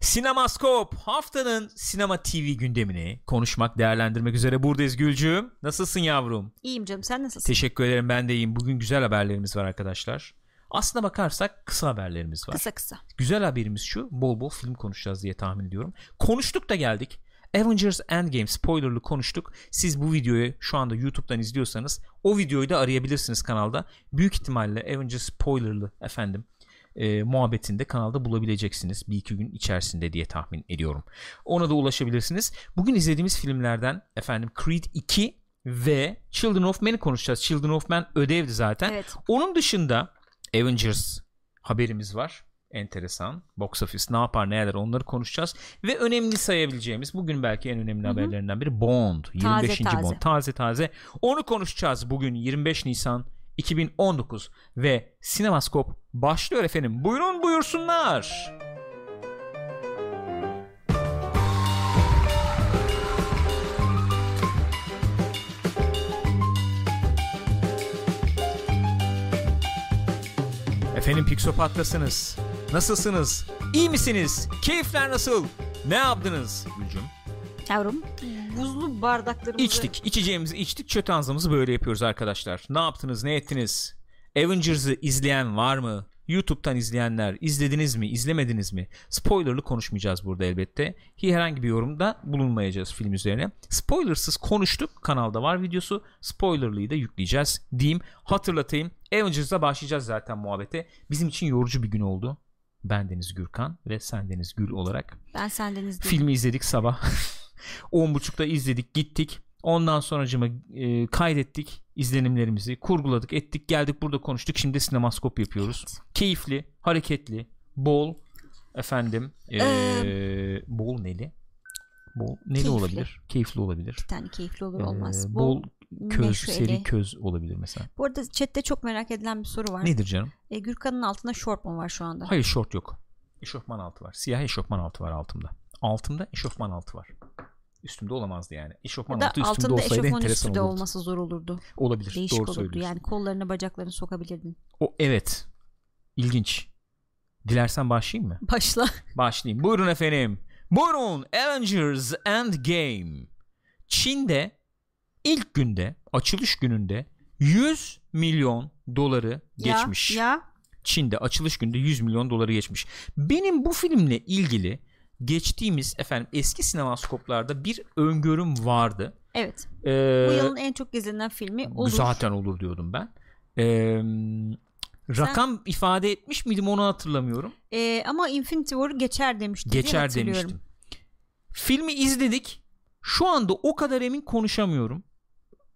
Sinemaskop haftanın sinema TV gündemini konuşmak, değerlendirmek üzere buradayız Gülcüğüm. Nasılsın yavrum? İyiyim canım sen nasılsın? Teşekkür ederim ben de iyiyim. Bugün güzel haberlerimiz var arkadaşlar. Aslına bakarsak kısa haberlerimiz var. Kısa kısa. Güzel haberimiz şu bol bol film konuşacağız diye tahmin ediyorum. Konuştuk da geldik. Avengers Endgame spoilerlı konuştuk. Siz bu videoyu şu anda YouTube'dan izliyorsanız o videoyu da arayabilirsiniz kanalda. Büyük ihtimalle Avengers spoilerlı efendim e, muhabbetinde kanalda bulabileceksiniz bir iki gün içerisinde diye tahmin ediyorum. Ona da ulaşabilirsiniz. Bugün izlediğimiz filmlerden efendim Creed 2 ve Children of Men'i konuşacağız. Children of Men ödevdi zaten. Evet. Onun dışında Avengers haberimiz var. Enteresan. Box office ne yapar ne eder onları konuşacağız. Ve önemli sayabileceğimiz bugün belki en önemli Hı hı. haberlerinden biri Bond. 25. taze. Bond. Taze taze. Onu konuşacağız bugün 25 Nisan 2019 ve Sinemaskop başlıyor efendim. Buyurun buyursunlar. Efendim Pixopat'tasınız. Nasılsınız? İyi misiniz? Keyifler nasıl? Ne yaptınız? Gülcüm. Yavrum buzlu bardaklarımızı İçtik. içeceğimizi içtik. Çötanzamızı böyle yapıyoruz arkadaşlar. Ne yaptınız? Ne ettiniz? Avengers'ı izleyen var mı? YouTube'dan izleyenler izlediniz mi? izlemediniz mi? Spoilerlı konuşmayacağız burada elbette. Herhangi bir yorumda bulunmayacağız film üzerine. Spoilersız konuştuk. Kanalda var videosu. Spoilerlıyı da yükleyeceğiz diyeyim. Hatırlatayım. Avengers'la başlayacağız zaten muhabbete. Bizim için yorucu bir gün oldu. Ben Deniz Gürkan ve sen Deniz Gül olarak Ben senden izledim. Filmi izledik sabah. 10.30'da izledik gittik. Ondan sonracıma e, kaydettik izlenimlerimizi, kurguladık, ettik, geldik burada konuştuk. Şimdi sinemaskop yapıyoruz. Keyifli, hareketli, bol efendim, e, bol neli? Bol neli Keyifli. olabilir? Keyifli olabilir. Bir tane keyifli olur olmaz. bol köz, neşeli. seri köz olabilir mesela. Bu arada chatte çok merak edilen bir soru var. Nedir canım? E, Gürkan'ın altında short mu var şu anda? Hayır şort yok. Eşofman altı var. Siyah eşofman altı var altımda. Altımda eşofman altı var. Üstümde olamazdı yani. Eşofman altı üstümde altında olsaydı eşofman enteresan üstü de olurdu. olması zor olurdu. Olabilir. Değişik Doğru olurdu söylüyorsun. yani kollarını bacaklarını sokabilirdin. O evet. İlginç. Dilersen başlayayım mı? Başla. Başlayayım. Buyurun efendim. Buyurun Avengers Endgame. Çin'de ilk günde açılış gününde 100 milyon doları geçmiş. Ya, ya. Çin'de açılış günde 100 milyon doları geçmiş. Benim bu filmle ilgili geçtiğimiz efendim eski sinemaskoplarda bir öngörüm vardı. Evet. Ee, Bu yılın en çok izlenen filmi olur. Zaten olur diyordum ben. Ee, rakam ifade etmiş miydim onu hatırlamıyorum. E, ama Infinity War'u geçer demiştim Geçer demiştim. Filmi izledik. Şu anda o kadar emin konuşamıyorum.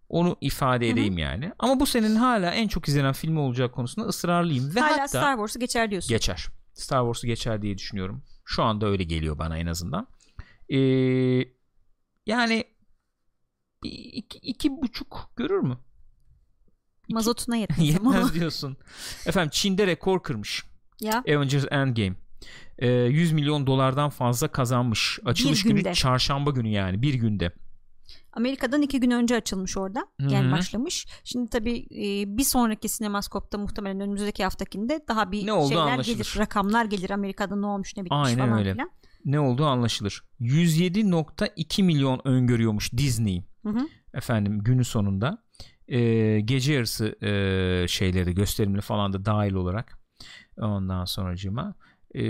Onu ifade edeyim yani. Ama bu senin hala en çok izlenen filmi olacağı konusunda ısrarlıyım. Ve Hala hatta Star Wars'u geçer diyorsun. geçer. Star Wars'u geçer diye düşünüyorum. Şu anda öyle geliyor bana en azından. Ee, yani iki, iki buçuk görür mü? İki- Mazotuna yetmez. Yetmez diyorsun. Efendim Çin'de rekor kırmış. ya. Avengers Endgame. Ee, 100 milyon dolardan fazla kazanmış. Açılış günü çarşamba günü yani bir günde. Amerika'dan iki gün önce açılmış orada. Hı Yani başlamış. Şimdi tabii e, bir sonraki sinemaskopta muhtemelen önümüzdeki haftakinde daha bir Ne olduğu şeyler anlaşılır. gelir. Rakamlar gelir. Amerika'da ne olmuş ne bitmiş Aynen falan öyle. filan. Ne olduğu anlaşılır. 107.2 milyon öngörüyormuş Disney. Hı hı. Efendim günü sonunda. Ee, gece yarısı e, şeyleri gösterimli falan da dahil olarak. Ondan sonracığıma e,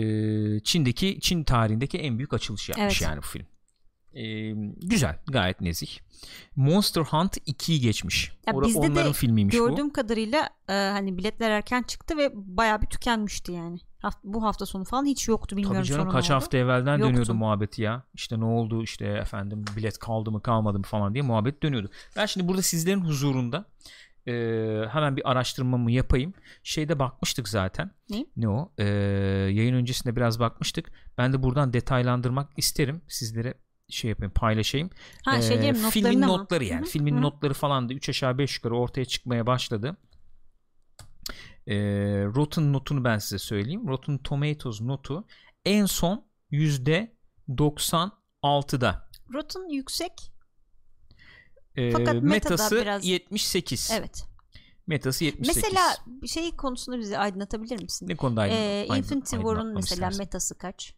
Çin'deki Çin tarihindeki en büyük açılış yapmış Evet. yani bu film. Ee, güzel gayet nezih. Monster Hunt 2'yi geçmiş. Ya Ora- bizde de onların filmiymiş bu. Gördüğüm kadarıyla e, hani biletler erken çıktı ve bayağı bir tükenmişti yani. Haft- bu hafta sonu falan hiç yoktu bilmiyorum Tabii canım kaç hafta evvelden Yoktu. dönüyordu muhabbeti ya. İşte ne oldu işte efendim bilet kaldı mı kalmadı mı falan diye muhabbet dönüyordu. Ben şimdi burada sizlerin huzurunda e, hemen bir araştırmamı yapayım. Şeyde bakmıştık zaten. Ne? Ne o? E, yayın öncesinde biraz bakmıştık. Ben de buradan detaylandırmak isterim. Sizlere şey yapayım paylaşayım. Ha Ee, şey diyeyim filmin notlarını mı? notları yani. Hı hı, Filmin hı. notları falan da 3 aşağı 5 yukarı ortaya çıkmaya başladı. Ee, Rotten notunu ben size söyleyeyim. Rotten Tomatoes notu en son %96'da. Rotten yüksek. Ee, Fakat Metası biraz- 78. Evet. Metası 78. Mesela şey konusunda bizi aydınlatabilir misin? ne konuda aydın, Ee, Infinity War'un mesela istersin? metası kaç?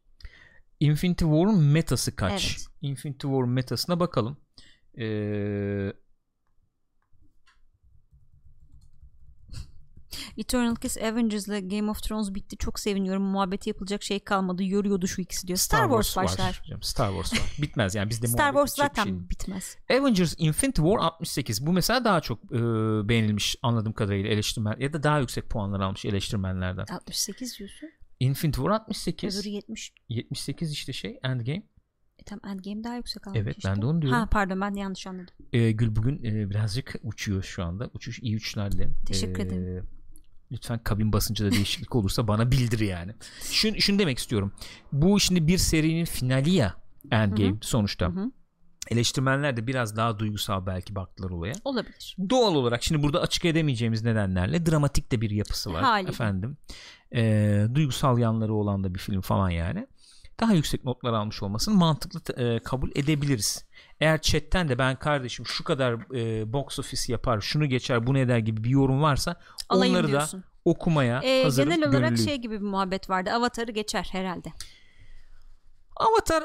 Infinity War'un metası kaç? Evet. Infinity War metasına bakalım. Ee, Eternal Kiss Avengers'la Game of Thrones bitti. Çok seviniyorum. Muhabbeti yapılacak şey kalmadı. Yoruyordu şu ikisi diyor. Star, Wars, başlar. Var. Star Wars var. Bitmez yani bizde Star Wars zaten şey. bitmez. Avengers Infinity War 68. Bu mesela daha çok e, beğenilmiş anladığım kadarıyla eleştirmen ya da daha yüksek puanlar almış eleştirmenlerden. 68 diyorsun. Infinity War 68. Öbürü 70. 78 işte şey Endgame. E tamam Endgame daha yüksek almış Evet, işte. ben de onu diyorum. Ha pardon ben de yanlış anladım. E, Gül bugün e, birazcık uçuyor şu anda. Uçuş iyi dilerim. Teşekkür E, ederim. Lütfen kabin basıncında değişiklik olursa bana bildir yani. Şunu, şunu demek istiyorum. Bu şimdi bir serinin finali ya Endgame Hı hı. sonuçta. Hı hı. Eleştirmenler de biraz daha duygusal belki baktılar olaya. Olabilir. Doğal olarak şimdi burada açık edemeyeceğimiz nedenlerle dramatik de bir yapısı var Haliyle. efendim. Ee, duygusal yanları olan da bir film falan yani. Daha yüksek notlar almış olmasını mantıklı e, kabul edebiliriz. Eğer chatten de ben kardeşim şu kadar e, box office yapar, şunu geçer, bunu eder gibi bir yorum varsa Alayım onları da diyorsun. okumaya Ee, hazırım. genel olarak gönüllüyüm. şey gibi bir muhabbet vardı. Avatar'ı geçer herhalde. Avatar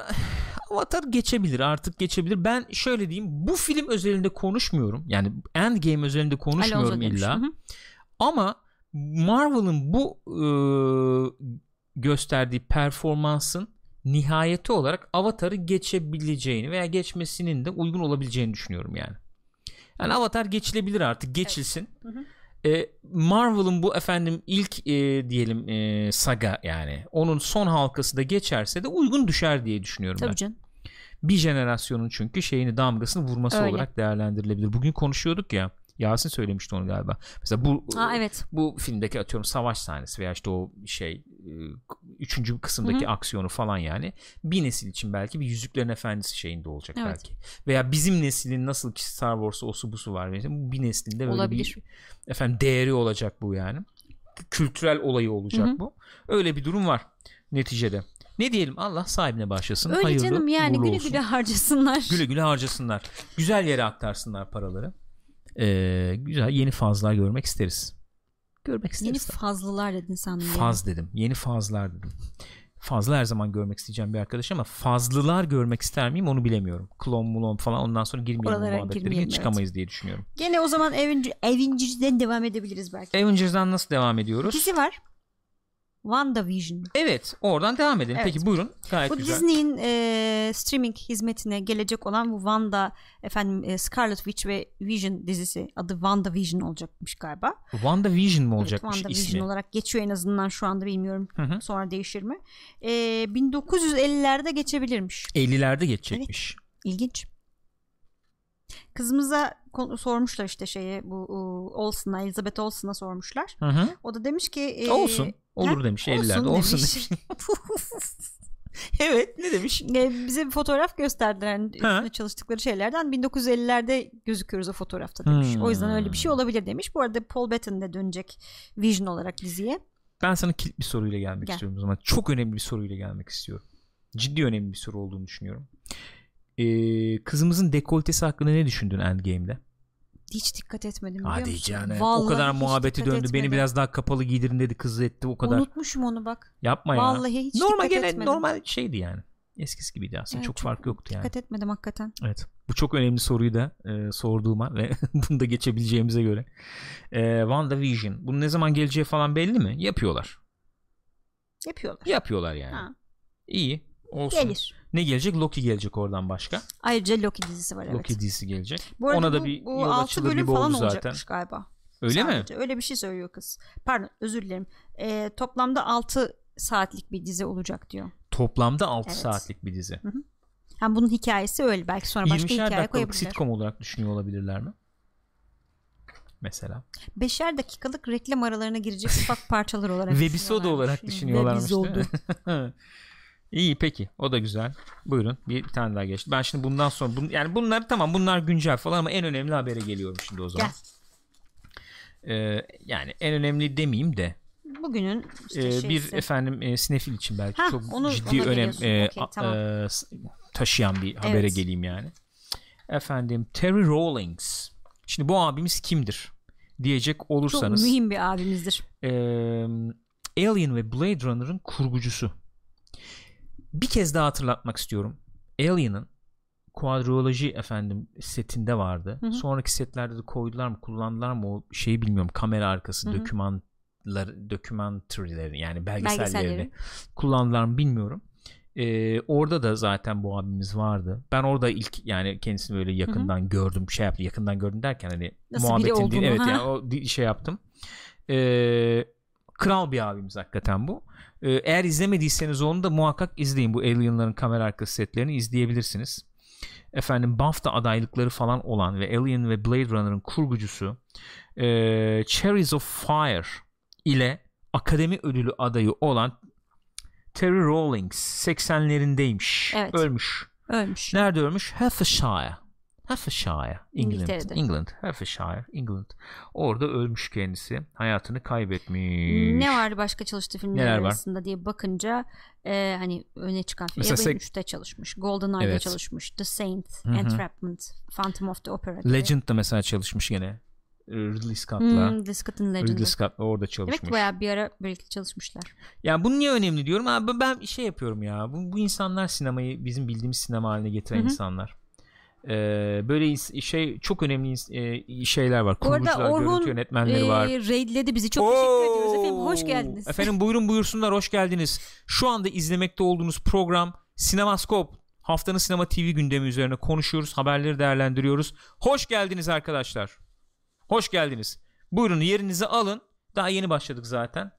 Avatar geçebilir artık geçebilir. Ben şöyle diyeyim bu film özelinde konuşmuyorum. Yani Endgame özelinde konuşmuyorum Alonso illa. Hı hı. Ama Marvel'ın bu e, gösterdiği performansın nihayeti olarak Avatar'ı geçebileceğini veya geçmesinin de uygun olabileceğini düşünüyorum yani. Yani Avatar geçilebilir artık geçilsin. Hı hı. E, Marvel'ın bu efendim ilk e, diyelim e, saga yani onun son halkası da geçerse de uygun düşer diye düşünüyorum ben Tabii canım. bir jenerasyonun çünkü şeyini damgasını vurması Öyle. olarak değerlendirilebilir. Bugün konuşuyorduk ya Yasin söylemişti onu galiba. Mesela bu Ha evet. bu filmdeki atıyorum savaş sahnesi veya işte o şey e, üçüncü kısımdaki Hı hı. aksiyonu falan yani bir nesil için belki bir Yüzüklerin Efendisi şeyinde olacak Evet. belki. Veya bizim neslin nasıl ki Star Wars'u osu busu var mesela bu bir neslinde böyle Olabilir. bir efendim değeri olacak bu yani. Kültürel olayı olacak Hı hı. bu. Öyle bir durum var neticede. Ne diyelim Allah sahibine başlasın. Öyle Hayırlı, canım yani güle olsun. güle harcasınlar. Güle güle harcasınlar. Güzel yere aktarsınlar paraları. Ee, güzel yeni fazlar görmek isteriz. Görmek isteriz. Yeni tabii. fazlalar dedin yani. Faz dedim. Yeni fazlar dedim. Fazla her zaman görmek isteyeceğim bir arkadaş ama fazlılar görmek ister miyim onu bilemiyorum. Klon mulon falan ondan sonra girmeyelim Oralara muhabbetlere. Hiç çıkamayız diye düşünüyorum. Gene o zaman Avenger, Avengers'den devam edebiliriz belki. Avengers'dan nasıl devam ediyoruz? Dizi var. WandaVision. Evet oradan devam edelim. Evet. Peki buyurun. Gayet Bu güzel. Disney'in e, streaming hizmetine gelecek olan bu Wanda efendim e, Scarlet Witch ve Vision dizisi adı WandaVision olacakmış galiba. WandaVision Evet, olacakmış WandaVision ismi? olarak geçiyor en azından şu anda bilmiyorum. Hı hı. Sonra değişir mi? E, 1950'lerde geçebilirmiş. 50'lerde geçecekmiş. İlginç. Kızımıza sormuşlar işte şeye bu u, Olsen'a Elizabeth Olsen'a sormuşlar. Hı hı. O da demiş ki e, Olsun. Olur ha? demiş Olsun 50'lerde. Olsun demiş. demiş. evet ne demiş? E, bize bir fotoğraf gösterdiler yani çalıştıkları şeylerden 1950'lerde gözüküyoruz o fotoğrafta demiş. Hmm. O yüzden öyle bir şey olabilir demiş. Bu arada Paul Bettany de dönecek Vision olarak diziye. Ben sana kilit bir soruyla gelmek Gel. istiyorum o zaman. Çok önemli bir soruyla gelmek istiyorum. Ciddi önemli bir soru olduğunu düşünüyorum. Ee, kızımızın dekoltesi hakkında ne düşündün Endgame'de? Hiç dikkat etmedim biliyor Hadi musun? canım. O Vallahi kadar hiç muhabbeti dikkat döndü. Beni etmedim. biraz daha kapalı giydirin dedi. Kızı etti o kadar. Unutmuşum onu bak. Yapma ya. Vallahi hiç normal dikkat gene etmedim. normal şeydi yani. Eskisi gibiydi aslında. Evet, çok, fark yoktu yani. Dikkat etmedim hakikaten. Evet. Bu çok önemli soruyu da e, sorduğuma ve bunu da geçebileceğimize göre. E, WandaVision. Bunun ne zaman geleceği falan belli mi? Yapıyorlar. Yapıyorlar. Yapıyorlar yani. Ha. İyi. Olsun. Gelir. Ne gelecek? Loki gelecek oradan başka. Ayrıca Loki dizisi var evet. Loki dizisi gelecek. Bu arada Ona da bu, bir bu yol 6 açılır bölüm falan oldu zaten. olacakmış galiba. Öyle mi? Sadece. Öyle bir şey söylüyor kız. Pardon özür dilerim. Ee, toplamda 6 saatlik bir dizi olacak diyor. Toplamda 6 Evet. saatlik bir dizi. Hem bunun hikayesi öyle. Belki sonra başka 20'şer hikaye koyabilirler. sitcom olarak düşünüyor olabilirler mi? Mesela. Beşer dakikalık reklam aralarına girecek ufak parçalar olarak Webisoda olarak düşünüyorlarmış. mi? Webisoda. İyi peki o da güzel. Buyurun bir, bir tane daha geçti. Ben şimdi bundan sonra bun, yani bunlar tamam bunlar güncel falan ama en önemli habere geliyorum şimdi o zaman. Ee, yani en önemli demeyeyim de Bugünün işte e, şeysi. bir efendim e, sinefil için belki Ha, çok onu- ciddi ona önem e, Okey, a- tamam. e, taşıyan bir habere Evet. geleyim yani. Efendim Terry Rawlings. Şimdi bu abimiz kimdir diyecek çok olursanız mühim bir abimizdir. e, Alien ve Blade Runner'ın kurgucusu. Bir kez daha hatırlatmak istiyorum. Alien'ın kuadroloji efendim setinde vardı. Hı hı. Sonraki setlerde de koydular mı kullandılar mı o şeyi bilmiyorum. Kamera arkası dokümanlar dokümanterileri yani belgesellerini Belgeselleri. kullandılar mı bilmiyorum. Ee, orada da zaten bu abimiz vardı. Ben orada ilk yani kendisini böyle yakından gördüm. Şey yaptım. Yakından gördüm derken hani Nasıl muhabbetin değil. Evet ha. yani o şey yaptım. Ee, kral bir abimiz hakikaten bu. Ee, eğer izlemediyseniz onu da muhakkak izleyin. Bu Alien'ların kamera arkası setlerini izleyebilirsiniz. Efendim BAFTA adaylıkları falan olan ve Alien ve Blade Runner'ın kurgucusu ee, Cherries of Fire ile Akademi Ödülü adayı olan Terry Rawlings 80'lerindeymiş. Evet. Ölmüş. Ölmüş. Nerede ölmüş? Hertfordshire. Hertfordshire. England. England. Hertfordshire. England. Orada ölmüş kendisi. Hayatını kaybetmiş. Ne vardı başka çalıştığı filmler Neler var? arasında diye bakınca e, hani öne çıkan film. Mesela sek- 3'te çalışmış. GoldenEye'de Evet. çalışmış. The Saint, Hı hı. Entrapment, Phantom of the Opera. gibi. Legend'da mesela çalışmış gene. Ridley Scott'la. Hmm, Ridley Scott'ın Legend'ı. Ridley Scott'la orada çalışmış. ki bayağı bir ara birlikte çalışmışlar. Ya bu niye önemli diyorum abi ben şey yapıyorum ya bu, bu insanlar sinemayı bizim bildiğimiz sinema haline getiren Hı hı. insanlar. Ee, böyle şey çok önemli e, şeyler var. Kurgucular, Orhun, görüntü yönetmenleri var. Ee, raidledi bizi. Çok teşekkür ediyoruz efendim. Hoş Oo! geldiniz. Efendim buyurun buyursunlar hoş geldiniz. Şu anda izlemekte olduğunuz program Sinemaskop. Haftanın sinema TV gündemi üzerine konuşuyoruz. Haberleri değerlendiriyoruz. Hoş geldiniz arkadaşlar. Hoş geldiniz. Buyurun yerinizi alın. Daha yeni başladık zaten.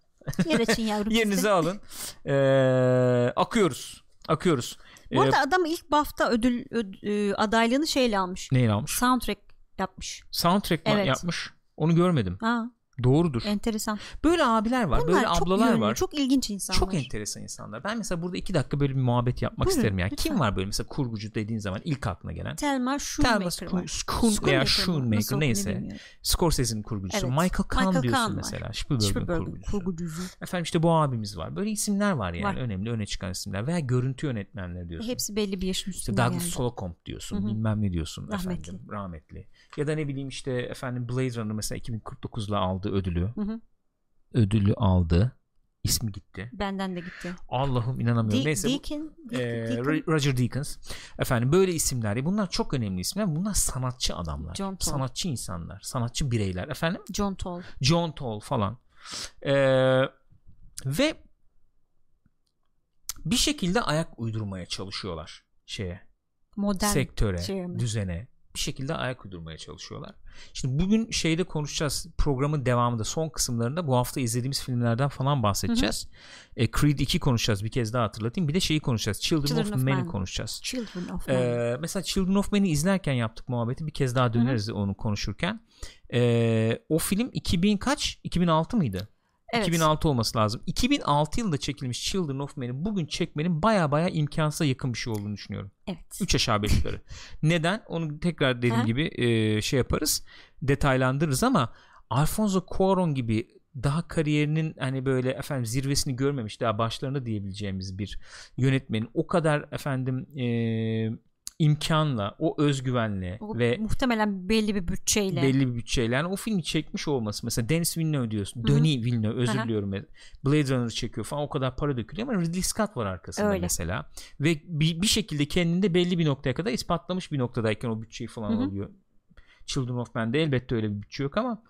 Yer açın yavrum. Yerinizi alın. Ee, akıyoruz. Akıyoruz. Bu Ee, arada adam ilk BAFTA ödül öd- e, adaylığını şeyle almış. neyi almış? Soundtrack yapmış. Soundtrack Evet. yapmış? Onu görmedim. Ha, Doğrudur. enteresan. Böyle abiler var. Bunlar böyle ablalar yönlü, var. Çok ilginç insanlar. Çok enteresan insanlar. Ben mesela burada iki dakika böyle bir muhabbet yapmak Buyurun, isterim. Yani lütfen. kim var böyle mesela kurgucu dediğin zaman ilk aklına gelen? Thelma Schoonmaker var. Schoon veya Schoonmaker Schoonmaker neyse. Scorsese'nin kurgucusu. Evet. Michael Kahn Michael diyorsun Kahn mesela. Spielberg'in kurgucusu. kurgucusu. Efendim işte bu abimiz var. Böyle isimler var yani. Var. Önemli öne çıkan isimler. Veya görüntü yönetmenleri diyorsun. Hepsi belli bir yaşın İşte üstünde Douglas geldi. Slocum diyorsun. Hı hı. Bilmem ne diyorsun. Rahmetli. Efendim, rahmetli. Ya da ne bileyim işte efendim Blade Runner mesela 2049'la aldı ödülü. Hı hı. Ödülü aldı. İsmi gitti. Benden de gitti. Allah'ım inanamıyorum. De- Neyse Deacon, Deacon, Ro- Roger Deakins efendim böyle isimler bunlar çok önemli isimler bunlar sanatçı adamlar John Toll. sanatçı insanlar sanatçı bireyler efendim John Toll. John Toll falan Ee, ve bir şekilde ayak uydurmaya çalışıyorlar şeye Modern. sektöre şeye mi? düzene bir şekilde ayak uydurmaya çalışıyorlar. Şimdi bugün şeyde konuşacağız programın devamında son kısımlarında bu hafta izlediğimiz filmlerden falan bahsedeceğiz. E, Creed 2 konuşacağız bir kez daha hatırlatayım. Bir de şeyi konuşacağız. Children, Children of, of Men'i Men. konuşacağız. Children of Men. Ee, mesela Children of Men'i izlerken yaptık muhabbeti. Bir kez daha döneriz onu konuşurken. Ee, o film 2000 kaç? 2006 mıydı? Evet. 2006 olması lazım. 2006 yılında çekilmiş Children of Men'i bugün çekmenin baya baya imkansıza yakın bir şey olduğunu düşünüyorum. Evet. 3 aşağı 5 yukarı. Neden? Onu tekrar dediğim Ha? gibi e, şey yaparız. Detaylandırırız ama Alfonso Cuarón gibi daha kariyerinin hani böyle efendim zirvesini görmemiş daha başlarında diyebileceğimiz bir yönetmenin o kadar efendim e, imkanla o özgüvenle O ve muhtemelen belli bir bütçeyle. belli bir bütçeyle yani o filmi çekmiş olması mesela Denis Villeneuve diyorsun Hı hı. Denis Villeneuve özür diliyorum Blade Runner çekiyor falan o kadar para dökülüyor ama Ridley Scott var arkasında Öyle. mesela ve bir, bir şekilde kendinde belli bir noktaya kadar ispatlamış bir noktadayken o bütçeyi falan Hı hı. alıyor Children of Men'de elbette öyle bir bütçe yok ama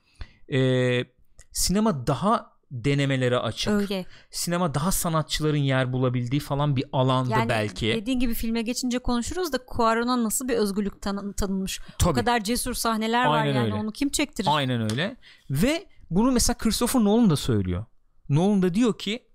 e, sinema daha denemelere açık Öyle. sinema daha sanatçıların yer bulabildiği falan bir alanda Yani belki dediğin gibi filme geçince konuşuruz da Cuarón'a nasıl bir özgürlük tanı- tanınmış. Tabii. O kadar cesur sahneler var Aynen yani öyle. onu kim çektirir? Aynen öyle. Ve bunu mesela Christopher Nolan da söylüyor. Nolan da diyor ki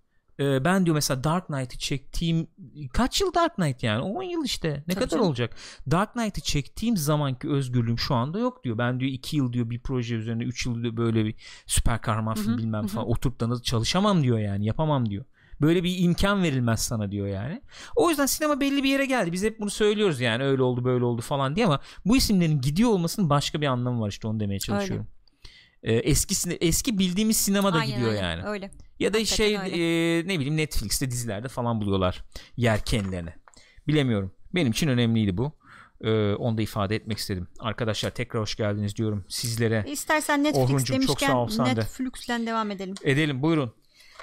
e, ben diyor mesela Dark Knight'ı çektiğim kaç yıl Dark Knight yani? 10 yıl işte. Ne Tabii kadar canım. olacak? Dark Knight'ı çektiğim zamanki özgürlüğüm şu anda yok diyor. Ben diyor 2 yıl diyor bir proje üzerine 3 yıl diyor böyle bir süper kahraman film bilmem falan oturup da çalışamam diyor yani yapamam diyor. Böyle bir imkan verilmez sana diyor yani. O yüzden sinema belli bir yere geldi. Biz hep bunu söylüyoruz yani öyle oldu böyle oldu falan diye ama bu isimlerin gidiyor olmasının başka bir anlamı var işte onu demeye çalışıyorum Ee, eski eski bildiğimiz sinemada Aynen, gidiyor aynen. yani. Öyle. Ya da Hakikaten şey öyle. e, ne bileyim Netflix'te dizilerde falan buluyorlar yer kendilerine. Bilemiyorum. Benim için önemliydi bu. Ee, onu da ifade etmek istedim. Arkadaşlar tekrar hoş geldiniz diyorum sizlere. İstersen Netflix Orhuncuğum, çok demişken sağ ol sen de. Netflix'ten devam edelim. Edelim buyurun.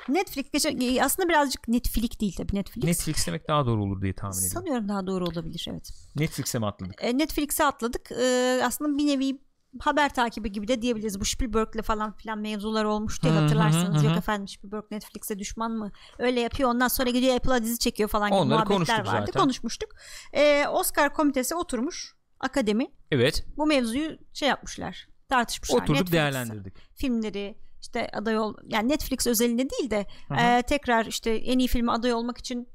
Netflix geçen aslında birazcık Netflix değil tabii Netflix. Netflix demek daha doğru olur diye tahmin ediyorum. Sanıyorum daha doğru olabilir evet. Netflix'e mi atladık? E, Netflix'e atladık. E, aslında bir nevi haber takibi gibi de diyebiliriz. Bu Spielberg'le falan filan mevzular olmuştu ya hatırlarsanız. Yok efendim Spielberg Netflix'e düşman mı? Öyle yapıyor. Ondan sonra gidiyor Apple'a dizi çekiyor falan gibi Onları muhabbetler konuştuk vardı. zaten. Konuşmuştuk. E, Oscar komitesi oturmuş. Akademi Evet. bu mevzuyu şey yapmışlar. Tartışmışlar. Oturduk Netflix değerlendirdik. Filmleri işte aday ol yani Netflix özelinde değil de Hı hı. e, tekrar işte en iyi filme aday olmak için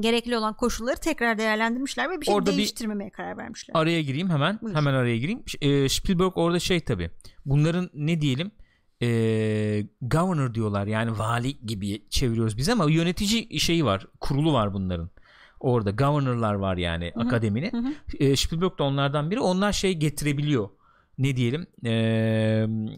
gerekli olan koşulları tekrar değerlendirmişler ve bir şey Orada bir- değiştirmemeye karar vermişler. Araya gireyim hemen. Buyur. Hemen araya gireyim. E, Spielberg orada şey tabi. Bunların ne diyelim e, governor diyorlar yani vali gibi çeviriyoruz biz ama yönetici şeyi var. Kurulu var bunların. Orada governorlar var yani Hı hı. akademinin. Hı hı. E, Spielberg de onlardan biri. Onlar şey getirebiliyor. Ne diyelim e,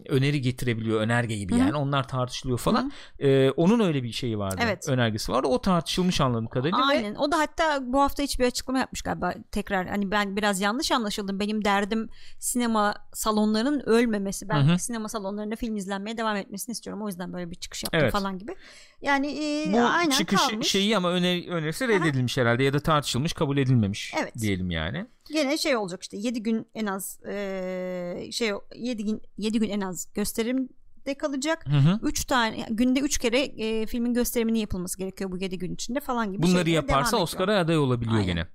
öneri getirebiliyor önerge gibi Hı hı. yani onlar tartışılıyor falan E, onun öyle bir şeyi vardı Evet. önergesi vardı o tartışılmış anladığım kadarıyla ve Aynen. O da hatta bu hafta hiçbir açıklama yapmış galiba tekrar. Hani ben biraz yanlış anlaşıldım. Benim derdim sinema salonlarının ölmemesi. Ben Hı hı. sinema salonlarında film izlenmeye devam etmesini istiyorum. O yüzden böyle bir çıkış yaptım Evet. falan gibi. Yani e, bu aynen çıkış kalmış. şeyi ama öner, önerisi reddedilmiş herhalde ya da tartışılmış kabul edilmemiş Evet. diyelim yani. Gene şey olacak işte 7 gün en az e, şey 7 gün 7 gün en az gösterimde kalacak. Hı hı. 3 tane günde 3 kere e, filmin gösteriminin yapılması gerekiyor bu 7 gün içinde falan gibi Bunları yaparsa Oscar'a aday olabiliyor Aynen. gene.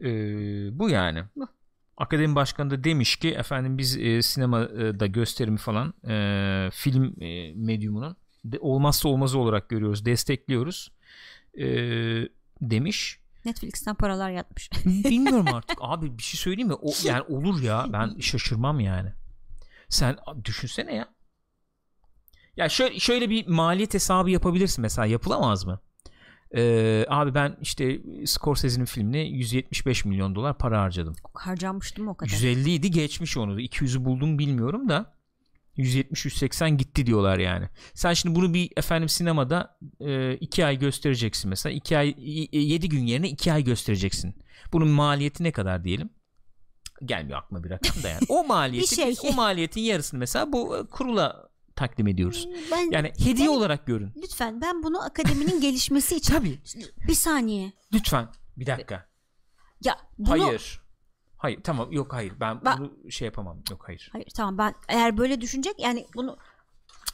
Ee, bu yani. Bu. Akademi Başkanı da demiş ki efendim biz e, sinemada gösterimi falan e, film e, medyumunun de, olmazsa olmazı olarak görüyoruz, destekliyoruz e, demiş. Netflix'ten paralar yatmış. Bilmiyorum artık abi bir şey söyleyeyim mi? O, yani olur ya ben şaşırmam yani. Sen düşünsene ya. Ya şöyle, şöyle bir maliyet hesabı yapabilirsin mesela yapılamaz mı? Ee, abi ben işte Scorsese'nin filmine 175 milyon dolar para harcadım. Harcanmıştım mı o kadar? 150 idi geçmiş onu. 200'ü buldum bilmiyorum da 170-180 gitti diyorlar yani. Sen şimdi bunu bir efendim sinemada 2 ay göstereceksin mesela. 2 ay 7 gün yerine 2 ay göstereceksin. Bunun maliyeti ne kadar diyelim? Gelmiyor aklıma bir rakam da yani. O maliyeti Bir şey. o maliyetin yarısını mesela bu e, kurula takdim ediyoruz. Ben Yani hediye Ben- olarak görün. lütfen ben bunu akademinin gelişmesi için Tabii. bir saniye. Lütfen. Bir dakika. Ya bunu Hayır. Hayır tamam yok hayır ben Ben- bunu şey yapamam. Yok hayır. Hayır tamam ben eğer böyle düşünecek yani bunu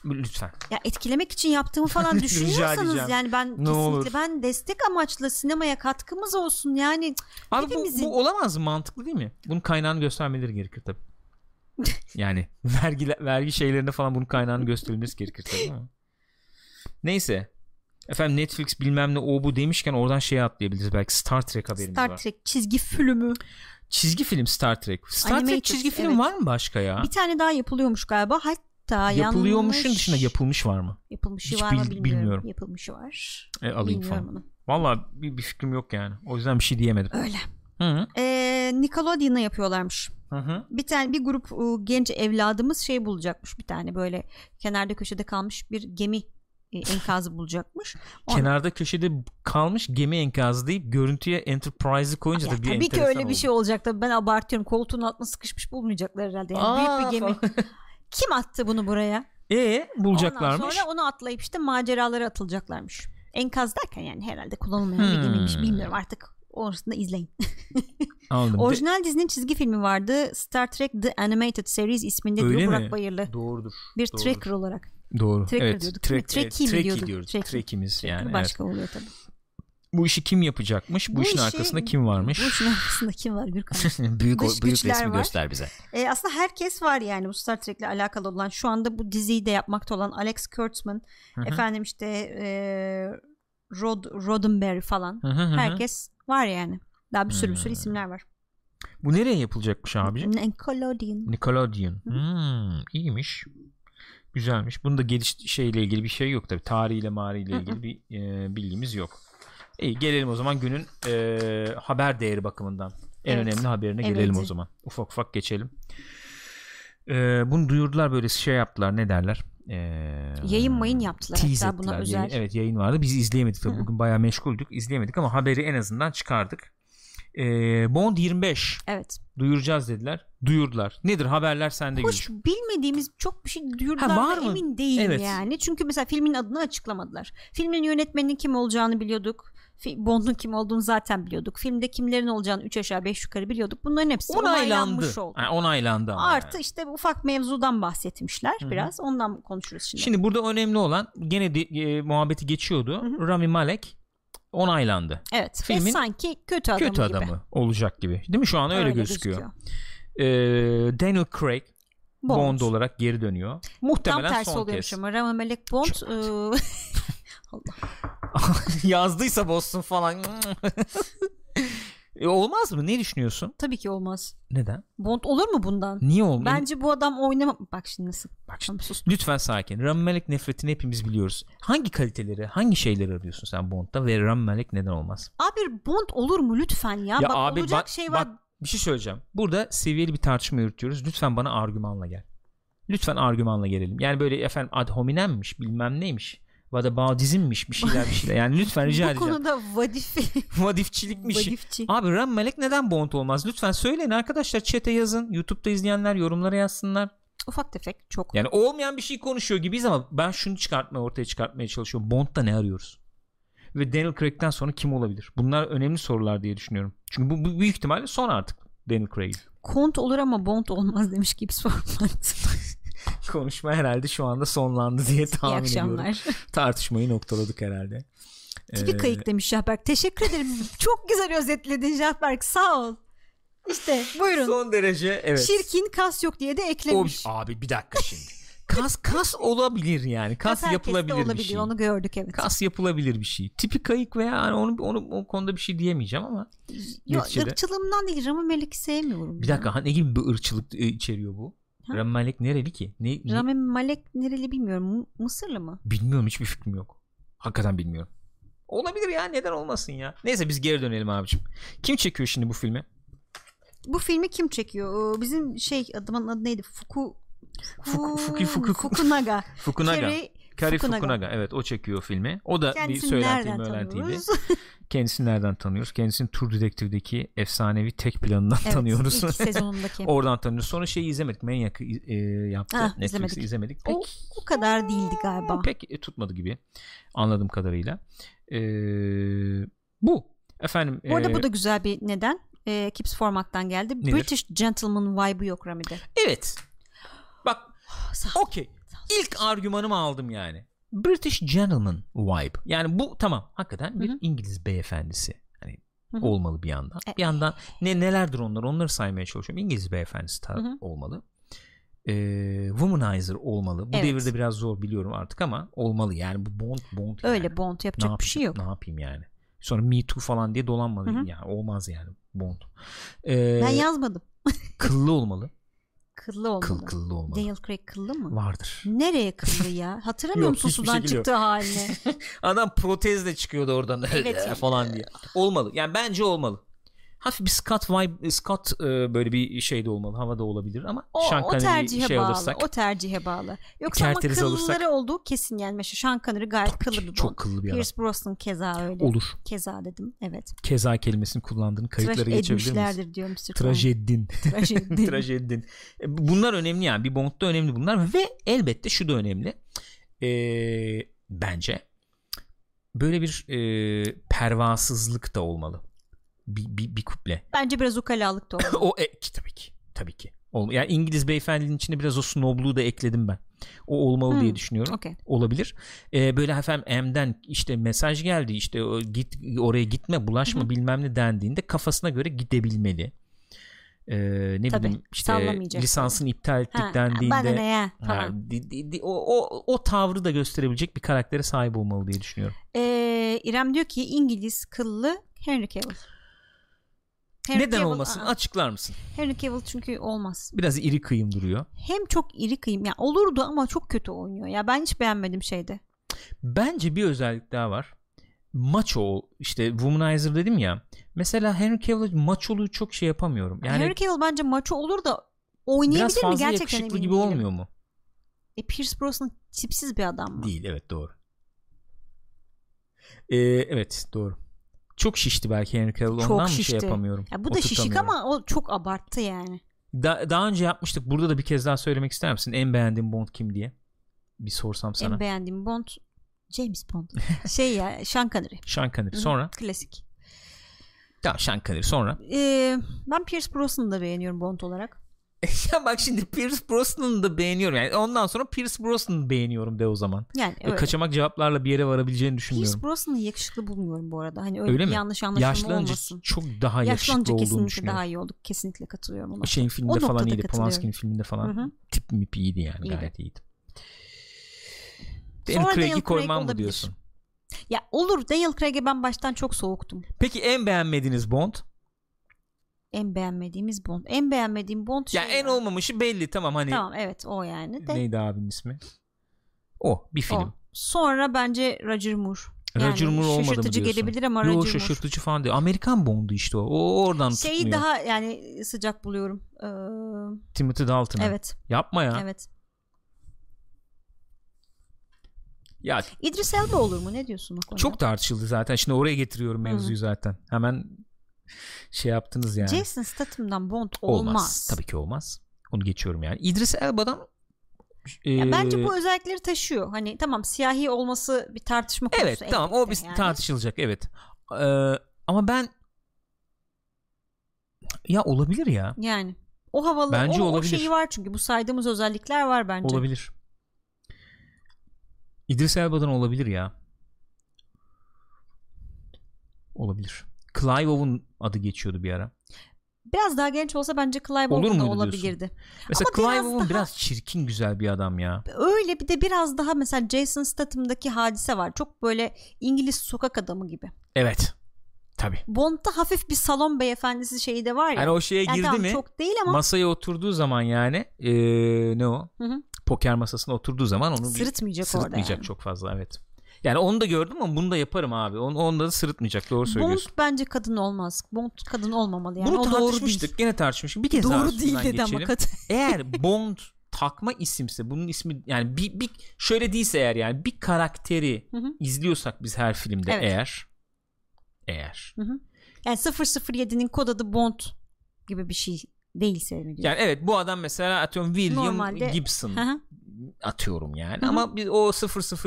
Lütfen. ya etkilemek için yaptığımı falan düşünüyorsanız yani ben kesinlikle olur. ben destek amaçlı sinemaya katkımız olsun yani Abi bu, Hepimizin- bu olamaz mı? Mantıklı değil mi? Bunun kaynağını göstermeleri gerekir tabii. yani vergi vergi şeylerinde falan bunun kaynağını gösterilmesi gerekir tabii ama. Neyse. Efendim Netflix bilmem ne o bu demişken oradan şeye atlayabiliriz belki Star Trek haberimiz Star var. Trek çizgi filmi. Çizgi film Star Trek. Star Animated, Trek çizgi film evet. var mı başka ya? Bir tane daha yapılıyormuş galiba. Hatta Yapılıyormuşun yanlış dışında yapılmış var mı? yapılmışı Hiç var mı bil- bilmiyorum. bilmiyorum. Yapılmışı var. E, alayım Bilmiyorum falan. onu. Valla bir, bir fikrim yok yani. O yüzden bir şey diyemedim. Öyle. Hı hı. Ee, Nickelodeon'a yapıyorlarmış. Hı hı. Bir tane bir grup genç evladımız şey bulacakmış bir tane böyle kenarda köşede kalmış bir gemi enkazı bulacakmış. Onu- Kenarda köşede kalmış gemi enkazı deyip görüntüye Enterprise'ı koyunca Ya da bir tabii ki öyle bir oldu. şey olacak tabii ben abartıyorum koltuğun altına sıkışmış bulmayacaklar herhalde yani Aa, büyük bir gemi kim attı bunu buraya E bulacaklarmış. ondan sonra onu atlayıp işte maceralara atılacaklarmış enkaz derken yani herhalde kullanılmayan bir Hmm. gemiymiş bilmiyorum artık orasını da izleyin Anladım. De- orijinal dizinin çizgi filmi vardı Star Trek The Animated Series isminde Öyle diyor mi? Burak Bayırlı Doğrudur. bir doğrudur. tracker olarak Doğru. Tracker evet. diyorduk? Trek, Trekkie mi diyorduk? diyoruz. Trekkiemiz Tracker yani. evet. başka oluyor tabii Bu işi kim yapacakmış? Bu, Bu işin işi- arkasında kim varmış? bu işin arkasında kim var Gürkan büyük dış büyük güçler resmi var. göster bize. E, aslında herkes var yani bu Star Trek'le alakalı olan şu anda bu diziyi de yapmakta olan Alex Kurtzman Hı hı. efendim işte e, Rod Roddenberry falan Hı hı hı hı. herkes var yani daha bir sürü bir sürü Hmm. isimler var Bu nereye yapılacakmış abicim? Nickelodeon Nickelodeon. Hmm, iyiymiş. Güzelmiş. Bunda geliş şeyle ilgili bir şey yok tabi. Tarihiyle mariyle ilgili bir e, bilgimiz yok. İyi gelelim o zaman günün e, haber değeri bakımından. En Evet. önemli haberine Evet. gelelim o zaman. Ufak ufak geçelim. E, bunu duyurdular böyle şey yaptılar ne derler? E, yayın mayın yaptılar hatta buna ettiler. özel Yayın- evet yayın vardı. Biz izleyemedik tabii. Hı. Bugün bayağı meşguldük. İzleyemedik ama haberi en azından çıkardık. Ee, Bond 25 Evet. duyuracağız dediler. Duyurdular. Nedir haberler sende Hoş Gülcüm. bilmediğimiz çok bir şey duyurdular Ha, var mı? emin değilim Evet. yani. Çünkü mesela filmin adını açıklamadılar. Filmin yönetmeninin kim olacağını biliyorduk. Bond'un kim olduğunu zaten biliyorduk. Filmde kimlerin olacağını 3 aşağı 5 yukarı biliyorduk. Bunların hepsi Onaylandı. onaylanmış oldu. Ha, onaylandı ama Artı yani. işte ufak mevzudan bahsetmişler Hı hı. biraz. Ondan konuşuruz şimdi. Şimdi burada önemli olan gene de, e, muhabbeti geçiyordu. Hı hı. Rami Malek onaylandı. evet. filmin sanki kötü adamı Kötü gibi. adamı olacak gibi. Değil mi? Şu an öyle, gözüküyor. Ee, Daniel Craig Bond. Bond. olarak geri dönüyor. Tam Muhtemelen tersi son kez. Rami Malek Bond e, Yazdıysa bozsun falan. E, Olmaz mı? Ne düşünüyorsun? tabii ki olmaz. Neden? Bond olur mu bundan? Niye olmuyor? Bence bu adam oynama... Bak şimdi nasıl? Bak şimdi, sus. lütfen sakin. Rami Malek nefretini hepimiz biliyoruz. Hangi kaliteleri, hangi şeyleri arıyorsun sen Bond'da ve Rami Malek neden olmaz? Abi Bond olur mu lütfen ya? Ya bak abi olacak bak- şey var. bak- Bir şey söyleyeceğim. Burada seviyeli bir tartışma yürütüyoruz. Lütfen bana argümanla gel. Lütfen argümanla gelelim. Yani böyle efendim ad hominemmiş bilmem neymiş. Vadabaudizmmiş bir şeyler bir şeyler. Yani lütfen rica bu edeceğim. konuda vadif Vadifçilikmiş. vadifçi. Abi Rami Malek neden Bond olmaz? Lütfen söyleyin arkadaşlar. Chat'e yazın. YouTube'da izleyenler yorumlara yazsınlar. Ufak tefek çok. Yani olmayan bir şey konuşuyor gibiyiz ama ben şunu çıkartmaya ortaya çıkartmaya çalışıyorum. Bond'da ne arıyoruz? Ve Daniel Craig'den sonra kim olabilir? Bunlar önemli sorular diye düşünüyorum. Çünkü bu, bu büyük ihtimalle son artık Daniel Craig. Kont olur ama Bond olmaz demiş Gibbs Format. Konuşma herhalde şu anda sonlandı diye tahmin ediyorum. Tartışmayı noktaladık herhalde. Tipi Ee, kayık demiş Şahberk. Teşekkür ederim. Çok güzel özetledin Şahberk. Sağ ol. İşte buyurun. Son derece evet. Şirkin kas yok diye de O, eklemiş. abi bir dakika şimdi. Kas kas olabilir yani. Kas, herkeste yapılabilir bir olabilir. şey. Onu gördük evet. Kas yapılabilir bir şey. Tipi kayık veya hani onu, onu o konuda bir şey diyemeyeceğim ama Yok, neticede- ırkçılığımdan değil. Rami Malek'i sevmiyorum. bir ya. dakika ha, ne gibi bir ırkçılık e, içeriyor bu? Ha? Rami Malek nereli ki? Ne, ne- Rami Malek nereli bilmiyorum. M- Mısırlı mı? Bilmiyorum hiçbir fikrim yok. Hakikaten bilmiyorum. Olabilir ya neden olmasın ya. Neyse biz geri dönelim abicim. Kim çekiyor şimdi bu filmi? Bu filmi kim çekiyor? Bizim şey adamın adı neydi? Fuku Fuku- Fuki- Fuku- Fukunaga. Fukunaga. Kerry Kari Fukunaga. Fukunaga. Evet o çekiyor filmi. O da bir Kendisini söylenti nereden möylentiydi. Kendisini nereden tanıyoruz? Kendisini Tur Dedektif'deki efsanevi tek planından evet, tanıyoruz. ilk sezonundaki. Oradan tanıyoruz. Sonra şeyi izlemedik. Maniac'ı e, yaptı. Ha, Netflix'i izlemedik. izlemedik. Pek, O, o kadar değildi galiba. pek e, tutmadı gibi. Anladığım kadarıyla. E, bu. Efendim. Bu arada e, bu da güzel bir neden. Ee, Kips Formak'tan geldi. Nedir? British Gentleman vibe'ı yok Rami'de. Evet. Bak okey. İlk argümanımı aldım yani. British gentleman vibe. Yani bu tamam hakikaten bir Hı hı. İngiliz beyefendisi. Hani Hı hı. olmalı bir yandan. E- Bir yandan ne nelerdir onlar onları saymaya çalışıyorum. İngiliz beyefendisi ta- Hı hı. olmalı. Ee, womanizer olmalı. Bu Evet. devirde biraz zor biliyorum artık ama olmalı. Yani bu Bond Bond yani. Öyle Bond ne yapacak bir şey yok. Ne yapayım yani? Sonra Me Too falan diye dolanmalı. Hı hı. Yani olmaz yani Bond. Ee, Ben yazmadım. kıllı olmalı. Kıllı olmalı. Kıl kıllı olmalı. Daniel Craig kıllı mı? Vardır. Nereye kıllı ya? Hatırlamıyor Yok, musun hiçbir sudan şekilde yok. çıktığı halini? Adam protezle çıkıyordu oradan Evet ya. falan diye. Olmalı. Yani bence olmalı. Hafif bir Scott vibe, Scott e, böyle bir şey de olmalı. Havada olabilir ama O, Sean o tercihe şey bağlı. alırsak O tercihe bağlı. Yoksa ama kıllıları alırsak- olduğu kesin yani. Mesela Sean Connery gayet kıllı bir çok kıllı bir adam. Pierce Brosnan keza öyle. Olur. Keza dedim. Evet. Keza kelimesini kullandığın kayıtları Tıraş geçebilir miyiz? etmişlerdir diyor Mr. Cohen. Trajedin. Trajedi. Trajedin. E, Bunlar önemli yani. Bir Bond'da önemli bunlar ve elbette şu da önemli. Ee, bence böyle bir e, pervasızlık da olmalı. Bir, bir, bir kuple. Bence biraz ukalalık da oldu. o e, ki tabii ki. Tabii ki. Ol- Yani İngiliz beyefendinin içine biraz o snobluğu da ekledim ben. O olmalı Hmm, diye düşünüyorum. Okey. Olabilir. Ee, böyle efendim M'den işte mesaj geldi işte o, git oraya gitme bulaşma Hı hı. bilmem ne dendiğinde kafasına göre gidebilmeli. Ee, ne Tabii, bileyim işte lisansını iptal ettik Ha, dendiğinde bana ne ya ha, falan. di- di- di- o, o, o tavrı da gösterebilecek bir karaktere sahip olmalı diye düşünüyorum. Ee, İrem diyor ki İngiliz kıllı Henry Cavill. Henry Neden Cavill- olmasın? Aa, Açıklar mısın? Henry Cavill çünkü olmaz. Biraz iri kıyım duruyor. Hem çok iri kıyım. Ya olurdu ama çok kötü oynuyor. Ya ben hiç beğenmedim şeyde. Bence bir özellik daha var. Macho işte womanizer dedim ya. Mesela Henry Cavill maçoluğu çok şey yapamıyorum. Yani Henry Cavill bence maço olur da biraz oynayabilir mi fazla gerçekten yakışıklı gibi değilim. olmuyor mu? E, Pierce Brosnan tipsiz bir adam mı? Değil evet doğru. Ee, evet doğru. Çok şişti belki Henry Cavill ondan Çok mı şişti. şey yapamıyorum. Ya bu da şişik ama o çok abarttı yani. Da- daha önce yapmıştık. Burada da bir kez daha söylemek ister misin? En beğendiğin Bond kim diye? Bir sorsam sana. En beğendiğim Bond James Bond. şey ya Sean Connery. Sean Connery. Sonra? Klasik. Tamam Sean Connery. Sonra? Ee, ben Pierce Brosnan'ı da beğeniyorum Bond olarak. ya bak şimdi Pierce Brosnan'ı da beğeniyorum. Yani ondan sonra Pierce Brosnan'ı beğeniyorum de o zaman. Yani Ve öyle. Kaçamak cevaplarla bir yere varabileceğini düşünmüyorum. Pierce Brosnan'ı yakışıklı bulmuyorum bu arada. Hani öyle, Öyle bir mi? yanlış anlaşılma Yaşlanınca olmasın. çok daha yakışıklı Yaşlanınca olduğunu kesinlikle düşünüyorum. daha iyi olduk. Kesinlikle katılıyorum ona. O şeyin O filminde falan noktada iyiydi. Polanski'nin filminde falan. Hı hı. Tip mip iyiydi yani. İyiydi. Gayet iyiydi. Sonra Daniel Craig'i Craig koymam mı diyorsun? Ya olur Daniel Craig'e ben baştan çok soğuktum. Peki en beğenmediğiniz Bond? En beğenmediğimiz Bond. En beğenmediğim Bond Ya şey en olmamışı belli tamam hani Tamam evet o yani. De, neydi abinin ismi? O bir film. o. Sonra bence Roger Moore. Roger Moore olmadı mı Şaşırtıcı diyorsun? gelebilir ama Yo Roger Moore. şaşırtıcı falan değil. Amerikan Bond'u işte o. O oradan Şeyi tutmuyor. daha yani sıcak buluyorum. Ee, Timothy Dalton'ı. evet. Yapma ya. Evet. Ya İdris Elba olur mu? Ne diyorsun o konuda? çok tartışıldı zaten. Şimdi oraya getiriyorum mevzuyu zaten. Hemen şey yaptınız yani. Jason Statham'dan Bond olmaz. Tabii ki olmaz. Onu geçiyorum yani. İdris Elba'dan Ya ee, bence bu özellikleri taşıyor. Hani tamam siyahi olması bir tartışma konusu. Evet tamam o bir yani. tartışılacak evet. Ee, ama ben ya olabilir ya. Yani o havalı Bence o, o olabilir. şeyi var çünkü bu saydığımız özellikler var bence. Olabilir. İdris Elba'dan olabilir ya. Olabilir. Clive Owen adı geçiyordu bir ara. Biraz daha genç olsa bence Clive Olur da olabilirdi. Mesela Ama Clive biraz daha- biraz çirkin güzel bir adam ya. Öyle bir de biraz daha mesela Jason Statham'daki hadise var. Çok böyle İngiliz sokak adamı gibi. Evet. Tabii. Bond'da hafif bir salon beyefendisi şeyi de var ya. Yani o şeye Yani girdi tamam, mi Çok değil ama masaya oturduğu zaman yani ee, ne o? Hı hı. Poker masasına oturduğu zaman onu bir sırıtmayacak, orada sırıtmayacak yani. çok fazla evet. Yani onu da gördüm ama bunu da yaparım abi. Onu, onda da sırıtmayacak doğru Bond söylüyorsun. bence kadın olmaz. Bond kadın olmamalı yani. Bunu o doğru tartışmıştık. değil. Gene tartışmıştık. Bir kez daha Doğru değil dedi ama geçelim. kadın. Eğer Bond takma isimse bunun ismi yani bir, bir şöyle değilse eğer yani bir karakteri Hı hı. izliyorsak biz her filmde Evet. eğer eğer Yani 007'nin kod adı Bond gibi bir şey değilse mi diyor. yani evet bu adam mesela atıyorum William Normalde- Gibson atıyorum yani Hı hı. ama bir, o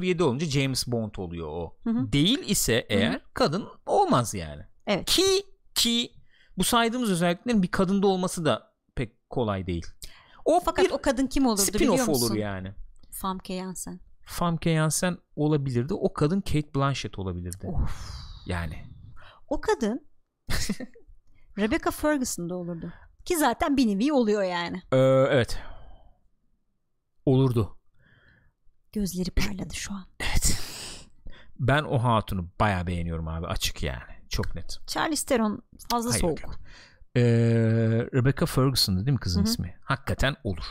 007 olunca James Bond oluyor o. Hı hı. Değil ise eğer kadın olmaz yani. Evet. Ki ki bu saydığımız özelliklerin bir kadında olması da pek kolay değil. O Fakat bir o kadın kim olurdu biliyor spin-off musun? olur yani. Famke Janssen. Famke Janssen olabilirdi. O kadın Kate Blanchett olabilirdi. Of. Yani. O kadın Rebecca Ferguson da olurdu. Ki zaten bir nevi oluyor yani. Ee, evet. Olurdu. Gözleri parladı şu an. Evet. Ben o hatunu baya beğeniyorum abi. Açık yani. Çok net. Charlize Theron fazla Hayır, soğuk. yok. Ee, Rebecca Ferguson'dı değil mi kızın Hı hı. ismi? Hakikaten olur.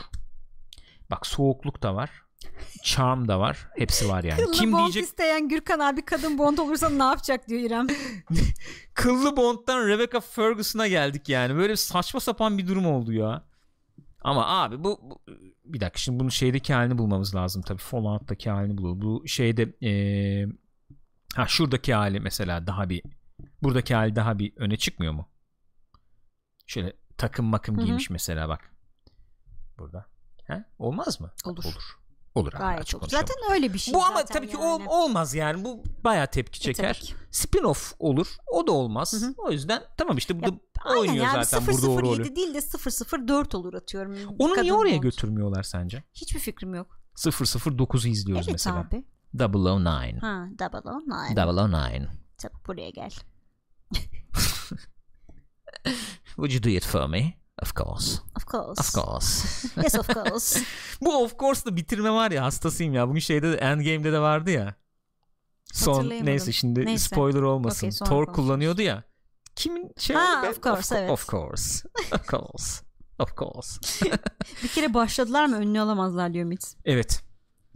Bak soğukluk da var. Charm da var. Hepsi var yani. Kıllı Kim Bond diyecek isteyen Gürkan abi kadın Bond olursa ne yapacak diyor İrem. Kıllı Bond'dan Rebecca Ferguson'a geldik yani. Böyle saçma sapan bir durum oldu ya. Ama abi bu, bu- bir dakika şimdi bunun şeydeki halini bulmamız lazım tabii. Fallout'taki halini bulur. Bu şeyde eee, ha şuradaki hali mesela daha bir buradaki hali daha bir öne çıkmıyor mu? Şöyle takım makım Hı hı. giymiş mesela bak. Burada. Ha? Olmaz mı? Olur. Olur. Olur abi, Gayet açık olur. Zaten öyle bir şey. bu ama tabii ki yani. ol- olmaz yani. Bu bayağı tepki E, çeker. ki. Spin-off olur. O da olmaz. Hı hı. O yüzden tamam işte bu Ya, da oynuyor yani zaten burada o rolü. 007 değil de 004 olur atıyorum. Onu Kadın niye oraya Bond. götürmüyorlar sence? Hiçbir fikrim yok. 009'u izliyoruz evet mesela. abi. 009. Ha, double o nine. 009. Tabii buraya gel. Would you do it for me? Of course. Of course. Of course. yes of course. Bu of course'da bitirme var ya hastasıyım ya. Bugün şeyde de Endgame'de de vardı ya. Son neyse şimdi Neyse. spoiler olmasın. Sonra Thor kullanıyordu ya. Kimin şey Ha, Ben- of course, of, evet. Of course. Of course. Of course. bir kere başladılar mı önünü alamazlar diyor Mitz. Evet.